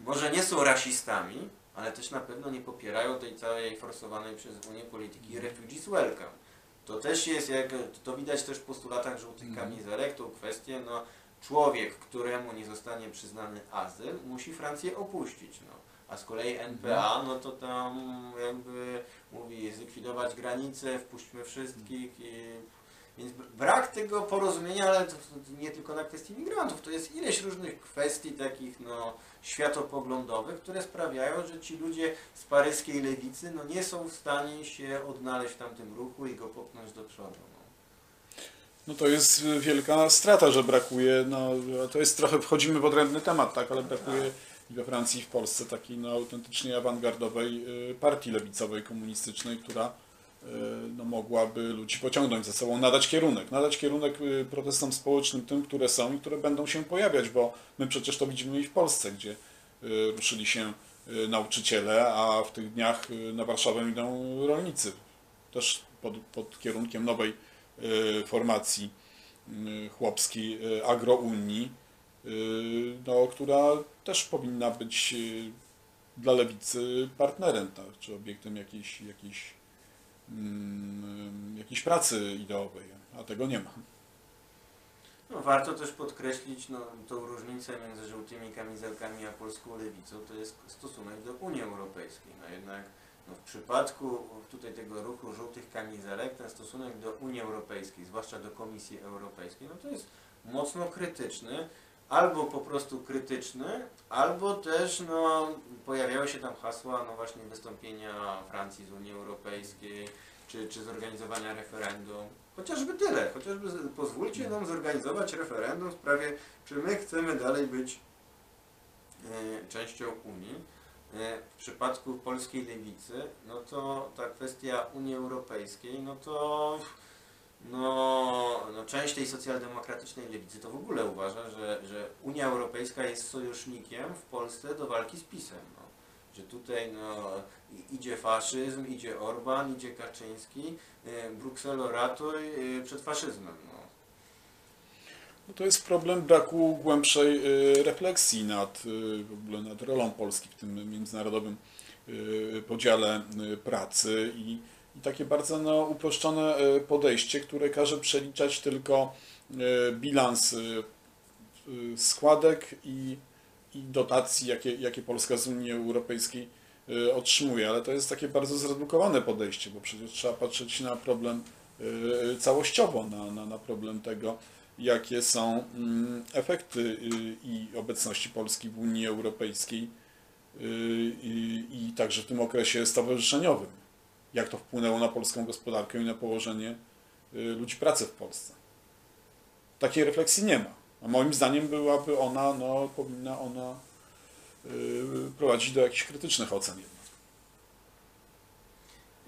może nie są rasistami, ale też na pewno nie popierają tej całej forsowanej przez Unię polityki refugees welcome. To też jest, jak to widać też w postulatach żółtych Mhm. kamizelek, tą kwestię, no człowiek, któremu nie zostanie przyznany azyl, musi Francję opuścić. No. A z kolei NPA, no to tam jakby mówi zlikwidować granice, wpuśćmy wszystkich. I, więc brak tego porozumienia, ale to, to nie tylko na kwestii migrantów, to jest ileś różnych kwestii takich no, światopoglądowych, które sprawiają, że ci ludzie z paryskiej lewicy no, nie są w stanie się odnaleźć w tamtym ruchu i go popchnąć do przodu. No. No to jest wielka strata, że brakuje, no to jest trochę, wchodzimy w odrębny temat, tak, ale brakuje i we Francji i w Polsce takiej no, autentycznie awangardowej y, partii lewicowej, komunistycznej, która no, mogłaby ludzi pociągnąć za sobą, nadać kierunek, nadać kierunek y, protestom społecznym tym, które są i które będą się pojawiać, bo my przecież to widzimy i w Polsce, gdzie y, ruszyli się y, nauczyciele, a w tych dniach na Warszawę idą rolnicy, też pod, pod kierunkiem nowej formacji chłopskiej agrounii, no, która też powinna być dla lewicy partnerem, tak, czy obiektem jakiejś, jakiejś, jakiejś pracy ideowej, a tego nie ma. No, warto też podkreślić no, tą różnicę między żółtymi kamizelkami a polską lewicą, to jest stosunek do Unii Europejskiej. No jednak no, w przypadku tutaj tego ruchu żółtych kamizelek, ten stosunek do Unii Europejskiej, zwłaszcza do Komisji Europejskiej, no to jest mocno krytyczny, albo po prostu krytyczny, albo też no, pojawiały się tam hasła no właśnie wystąpienia Francji z Unii Europejskiej, czy, czy zorganizowania referendum. Chociażby tyle, chociażby pozwólcie nam zorganizować referendum w sprawie, czy my chcemy dalej być e, częścią Unii. E, w przypadku polskiej lewicy, no to ta kwestia Unii Europejskiej, no to no, no część tej socjaldemokratycznej lewicy to w ogóle uważa, że, że Unia Europejska jest sojusznikiem w Polsce do walki z PiSem. No. Że tutaj no, idzie faszyzm, idzie Orban, idzie Kaczyński, e, Brukselo ratuj e, przed faszyzmem. No. No to jest problem braku głębszej y, refleksji nad, y, nad rolą Polski w tym międzynarodowym y, podziale y, pracy i takie bardzo no, uproszczone y, podejście, które każe przeliczać tylko y, bilans y, składek i, i dotacji, jakie, jakie Polska z Unii Europejskiej otrzymuje, ale to jest takie bardzo zredukowane podejście, bo przecież trzeba patrzeć na problem całościowo, na, na, na problem tego, jakie są mm, efekty y, i obecności Polski w Unii Europejskiej y, i, i także w tym okresie stowarzyszeniowym. Jak to wpłynęło na polską gospodarkę i na położenie y, ludzi pracy w Polsce. Takiej refleksji nie ma. A moim zdaniem byłaby ona, no, powinna ona y, prowadzić do jakichś krytycznych ocen jednak.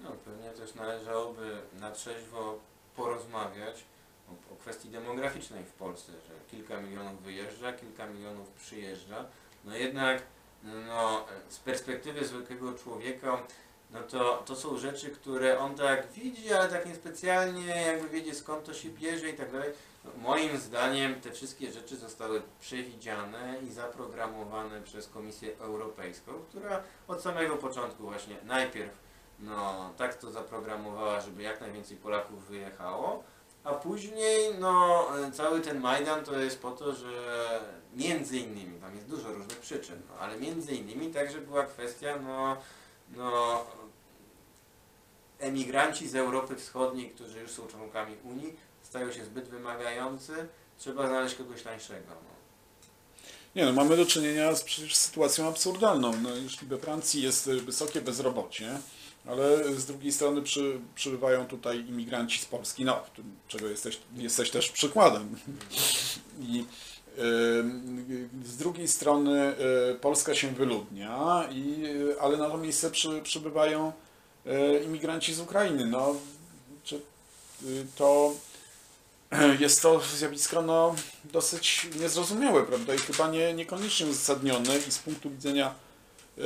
No, pewnie też należałoby na trzeźwo porozmawiać o, o kwestii demograficznej w Polsce, że kilka milionów wyjeżdża, kilka milionów przyjeżdża. No jednak no, z perspektywy zwykłego człowieka no to, to są rzeczy, które on tak widzi, ale tak niespecjalnie jakby wiedzie skąd to się bierze i tak dalej. Moim zdaniem te wszystkie rzeczy zostały przewidziane i zaprogramowane przez Komisję Europejską, która od samego początku właśnie najpierw no, tak to zaprogramowała, żeby jak najwięcej Polaków wyjechało, a później no, cały ten Majdan to jest po to, że między innymi, tam jest dużo różnych przyczyn, no, ale między innymi także była kwestia no, no, emigranci z Europy Wschodniej, którzy już są członkami Unii, stają się zbyt wymagający, trzeba znaleźć kogoś tańszego. No. Nie no, mamy do czynienia z przecież sytuacją absurdalną. No, jeśli we Francji jest y, wysokie bezrobocie, ale z drugiej strony przy, przybywają tutaj imigranci z Polski, no, czego jesteś, jesteś też przykładem. I y, z drugiej strony y, Polska się wyludnia, i, y, ale na to miejsce przy, przybywają y, imigranci z Ukrainy. No, y, to jest to zjawisko no, dosyć niezrozumiałe, prawda? I chyba nie, niekoniecznie uzasadnione i z punktu widzenia y,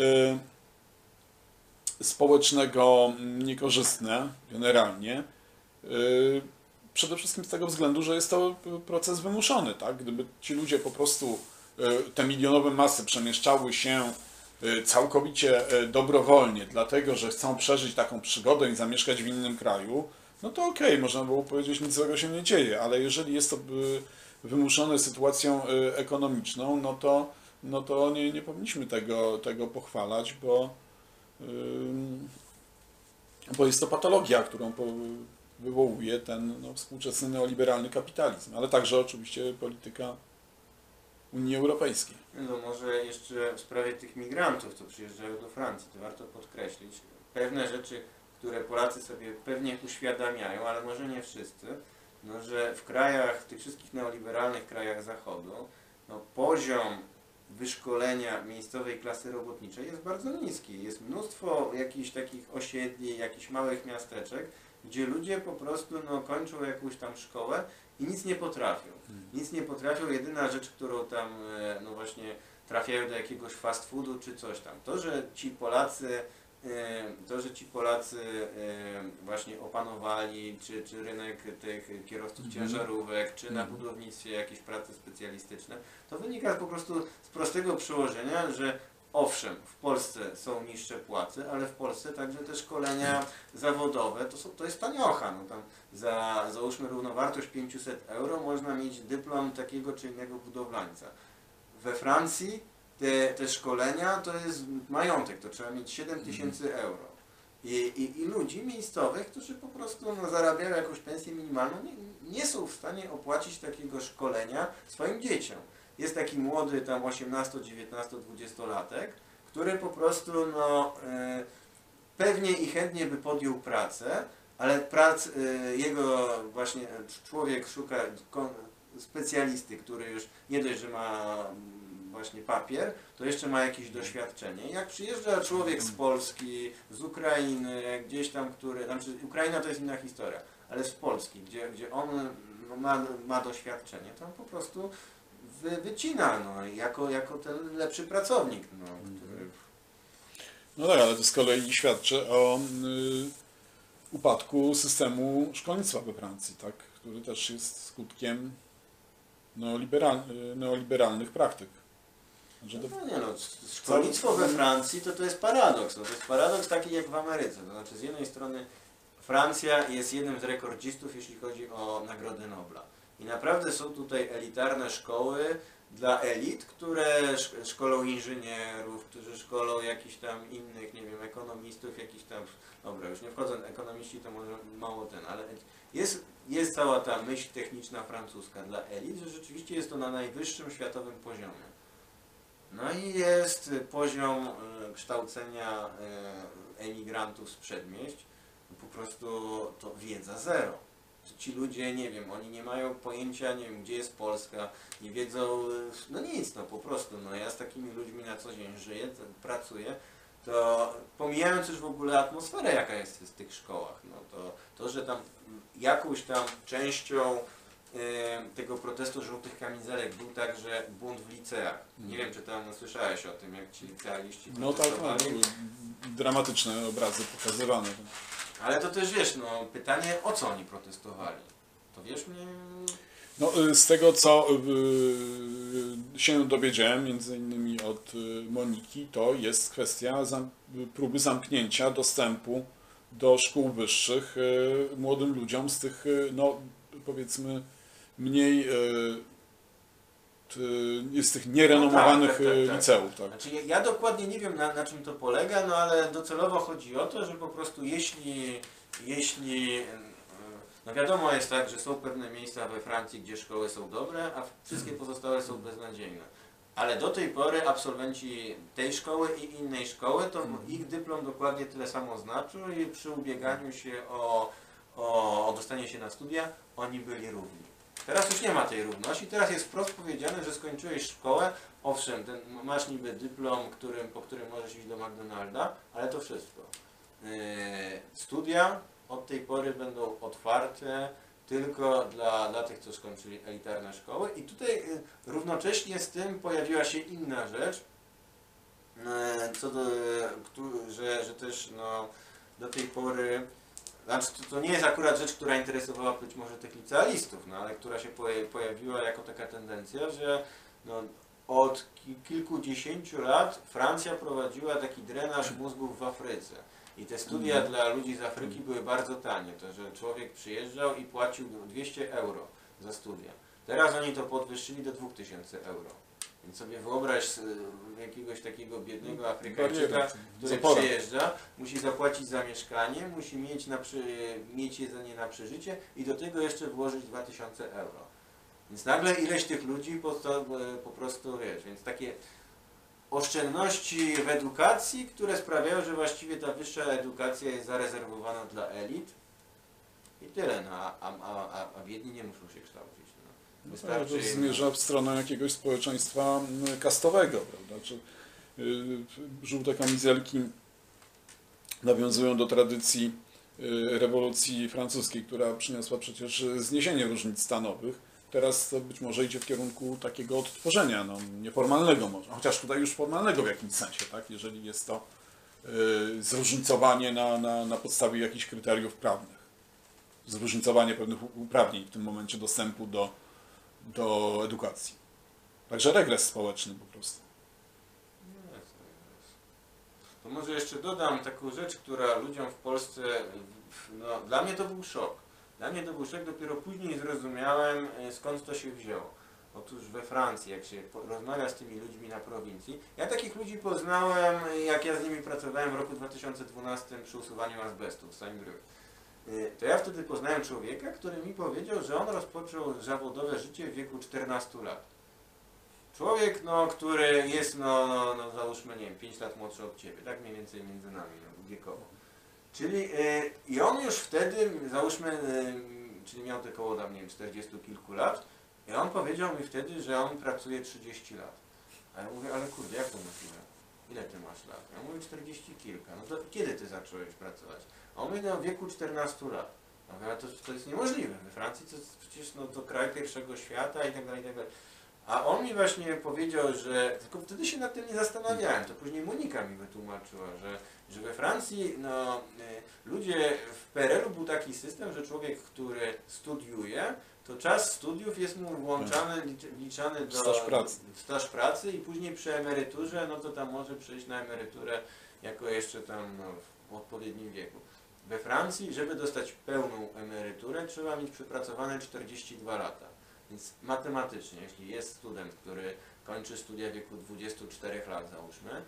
społecznego niekorzystne generalnie. Y, przede wszystkim z tego względu, że jest to proces wymuszony, tak? Gdyby ci ludzie po prostu, te milionowe masy przemieszczały się całkowicie y, dobrowolnie, dlatego że chcą przeżyć taką przygodę i zamieszkać w innym kraju, no to okej, można było powiedzieć, nic złego się nie dzieje, ale jeżeli jest to y, wymuszone sytuacją y, ekonomiczną, no to, no to nie, nie powinniśmy tego, tego pochwalać, bo, bo jest to patologia, którą wywołuje ten no, współczesny neoliberalny kapitalizm, ale także oczywiście polityka Unii Europejskiej. No może jeszcze w sprawie tych migrantów, co przyjeżdżają do Francji, to warto podkreślić. Pewne rzeczy, które Polacy sobie pewnie uświadamiają, ale może nie wszyscy, no, że w krajach, w tych wszystkich neoliberalnych krajach Zachodu, no, poziom wyszkolenia miejscowej klasy robotniczej jest bardzo niski. Jest mnóstwo jakichś takich osiedli, jakichś małych miasteczek, gdzie ludzie po prostu no, kończą jakąś tam szkołę i nic nie potrafią. Nic nie potrafią. Jedyna rzecz, którą tam e, no właśnie trafiają do jakiegoś fast foodu czy coś tam. To, że ci Polacy e, to, że ci Polacy e, właśnie opanowali, czy, czy rynek tych kierowców Mhm. ciężarówek, czy na Mhm. budownictwie jakieś prace specjalistyczne, to wynika po prostu z prostego przełożenia, że owszem, w Polsce są niższe płace, ale w Polsce także te szkolenia zawodowe to, są, to jest taniocha. No tam za załóżmy równowartość 500 euro można mieć dyplom takiego czy innego budowlańca. We Francji te, te szkolenia to jest majątek, to trzeba mieć 7 tysięcy euro. I, i, I ludzi miejscowych, którzy po prostu no, zarabiają jakąś pensję minimalną, nie, nie są w stanie opłacić takiego szkolenia swoim dzieciom. Jest taki młody tam 18, 19, 20 latek, który po prostu no, e, pewnie i chętnie by podjął pracę, ale prac, e, jego właśnie człowiek szuka specjalisty, który już nie dość, że ma mm, właśnie papier, to jeszcze ma jakieś doświadczenie. Jak przyjeżdża człowiek z Polski, z Ukrainy, gdzieś tam, który, znaczy Ukraina to jest inna historia, ale z Polski, gdzie, gdzie on no, ma, ma doświadczenie, to on po prostu wy, wycina, no, jako, jako ten lepszy pracownik, no, który... No tak, ale to z kolei świadczy o y, upadku systemu szkolnictwa we Francji, tak? który też jest skutkiem neoliberal, neoliberalnych praktyk. Że to, No nie no, szkolnictwo we Francji to to jest paradoks. No, to jest paradoks taki jak w Ameryce. To znaczy z jednej strony Francja jest jednym z rekordzistów, jeśli chodzi o Nagrodę Nobla. I naprawdę są tutaj elitarne szkoły dla elit, które sz- szkolą inżynierów, którzy szkolą jakichś tam innych, nie wiem, ekonomistów, jakichś tam, dobra, już nie wchodzę, ekonomiści to może mało ten, ale jest, jest cała ta myśl techniczna francuska dla elit, że rzeczywiście jest to na najwyższym światowym poziomie. No i jest poziom y, kształcenia y, emigrantów z przedmieść, po prostu to wiedza zero. Ci ludzie, nie wiem, oni nie mają pojęcia, nie wiem, gdzie jest Polska, nie wiedzą, y, no nic, no po prostu, no ja z takimi ludźmi na co dzień żyję, pracuję, to pomijając już w ogóle atmosferę, jaka jest w tych szkołach, no to, to że tam jakąś tam częścią e, tego protestu żółtych kamizelek był także bunt w liceach. Nie wiem, czy tam słyszałeś o tym, jak ci licealiści no tak, były dramatyczne obrazy pokazywane. Ale to też wiesz, no pytanie o co oni protestowali. To wiesz mnie... No, y, z tego co y, się dowiedziałem, między innymi od y, Moniki, to jest kwestia próby zamknięcia dostępu do szkół wyższych y, młodym ludziom z tych, y, no powiedzmy, mniej y, t- z tych nierenomowanych tak, tak, y, tak. liceów. Tak. Znaczy ja, ja dokładnie nie wiem na, na czym to polega, no ale docelowo chodzi o to, że po prostu jeśli, jeśli no wiadomo jest tak, że są pewne miejsca we Francji, gdzie szkoły są dobre, a wszystkie pozostałe są beznadziejne. Ale do tej pory absolwenci tej szkoły i innej szkoły, to Mhm. ich dyplom dokładnie tyle samo znaczył i przy ubieganiu się o, o, o dostanie się na studia, oni byli równi. Teraz już nie ma tej równości, teraz jest wprost powiedziane, że skończyłeś szkołę, owszem, ten, masz niby dyplom, którym, po którym możesz iść do McDonalda, ale to wszystko. Yy, studia od tej pory będą otwarte tylko dla, dla tych, co skończyli elitarne szkoły. I tutaj yy, równocześnie z tym pojawiła się inna rzecz, yy, co do, któ- że, że też no, do tej pory znaczy, to, nie jest akurat rzecz, która interesowała być może tych licealistów, no, ale która się poja- pojawiła jako taka tendencja, że no, od ki- kilkudziesięciu lat Francja prowadziła taki drenaż mózgów w Afryce. I te studia Mhm. dla ludzi z Afryki były bardzo tanie. To, że człowiek przyjeżdżał i płacił 200 euro za studia. Teraz oni to podwyższyli do 2000 euro. Więc sobie wyobraź y, jakiegoś takiego biednego Afrykańczyka, Bariera, który przyjeżdża, musi zapłacić za mieszkanie, musi mieć, na przy, mieć jedzenie na przeżycie i do tego jeszcze włożyć 2000 euro. Więc nagle ileś tych ludzi po, to, po prostu, wiesz, więc takie oszczędności w edukacji, które sprawiają, że właściwie ta wyższa edukacja jest zarezerwowana dla elit i tyle, no, a, a, a, a biedni nie muszą się kształcić. Wystarczy, zmierza w stronę jakiegoś społeczeństwa mm, kastowego, prawda? Czy, y, żółte kamizelki nawiązują do tradycji y, rewolucji francuskiej, która przyniosła przecież zniesienie różnic stanowych. Teraz to być może idzie w kierunku takiego odtworzenia, no, nieformalnego może, chociaż tutaj już formalnego w jakimś sensie, tak? jeżeli jest to y, zróżnicowanie na, na, na podstawie jakichś kryteriów prawnych. Zróżnicowanie pewnych uprawnień w tym momencie dostępu do, do edukacji. Także regres społeczny po prostu. To może jeszcze dodam taką rzecz, która ludziom w Polsce, no, dla mnie to był szok. Dla mnie to był szok, dopiero później zrozumiałem e, skąd to się wzięło. Otóż we Francji, jak się rozmawia z tymi ludźmi na prowincji, ja takich ludzi poznałem, e, jak ja z nimi pracowałem w roku 2012 przy usuwaniu azbestu w Saint-Brieuc. E, To ja wtedy poznałem człowieka, który mi powiedział, że on rozpoczął zawodowe życie w wieku 14 lat. Człowiek, no, który jest, no, no, no załóżmy, nie wiem, 5 lat młodszy od Ciebie, tak mniej więcej między nami, no, wiekowo. Czyli, y, i on już wtedy, załóżmy, y, czyli miał te koło tam, nie wiem, 40 kilku lat, i on powiedział mi wtedy, że on pracuje 30 lat. A ja mówię, ale kurde, jak to możliwe? Ile Ty masz lat? Ja mówię, 40 kilka. No to kiedy Ty zacząłeś pracować? A on no w wieku 14 lat. Ale to, to jest niemożliwe. We Francji to jest przecież no, to kraj pierwszego świata i tak dalej, i tak dalej. A on mi właśnie powiedział, że, tylko wtedy się nad tym nie zastanawiałem, to później Monika mi wytłumaczyła, że, że we Francji no, y, ludzie, w PRL-u był taki system, że człowiek, który studiuje, to czas studiów jest mu włączany, licz- liczany do Staż pracy. w staż pracy i później przy emeryturze, no to tam może przejść na emeryturę jako jeszcze tam no, w odpowiednim wieku. We Francji, żeby dostać pełną emeryturę, trzeba mieć przepracowane 42 lata. Więc matematycznie, jeśli jest student, który kończy studia w wieku 24 lat, załóżmy,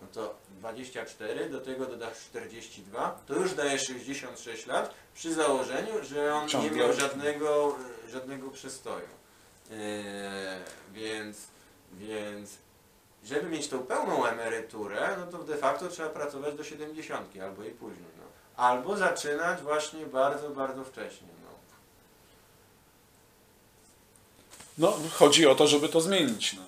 no to 24, do tego dodasz 42, to już daje 66 lat, przy założeniu, że on nie Ciągle. miał żadnego, żadnego przestoju. Yy, więc, więc żeby mieć tą pełną emeryturę, no to de facto trzeba pracować do 70 albo i później. Albo zaczynać właśnie bardzo, bardzo wcześnie. No. No, chodzi o to, żeby to zmienić. No.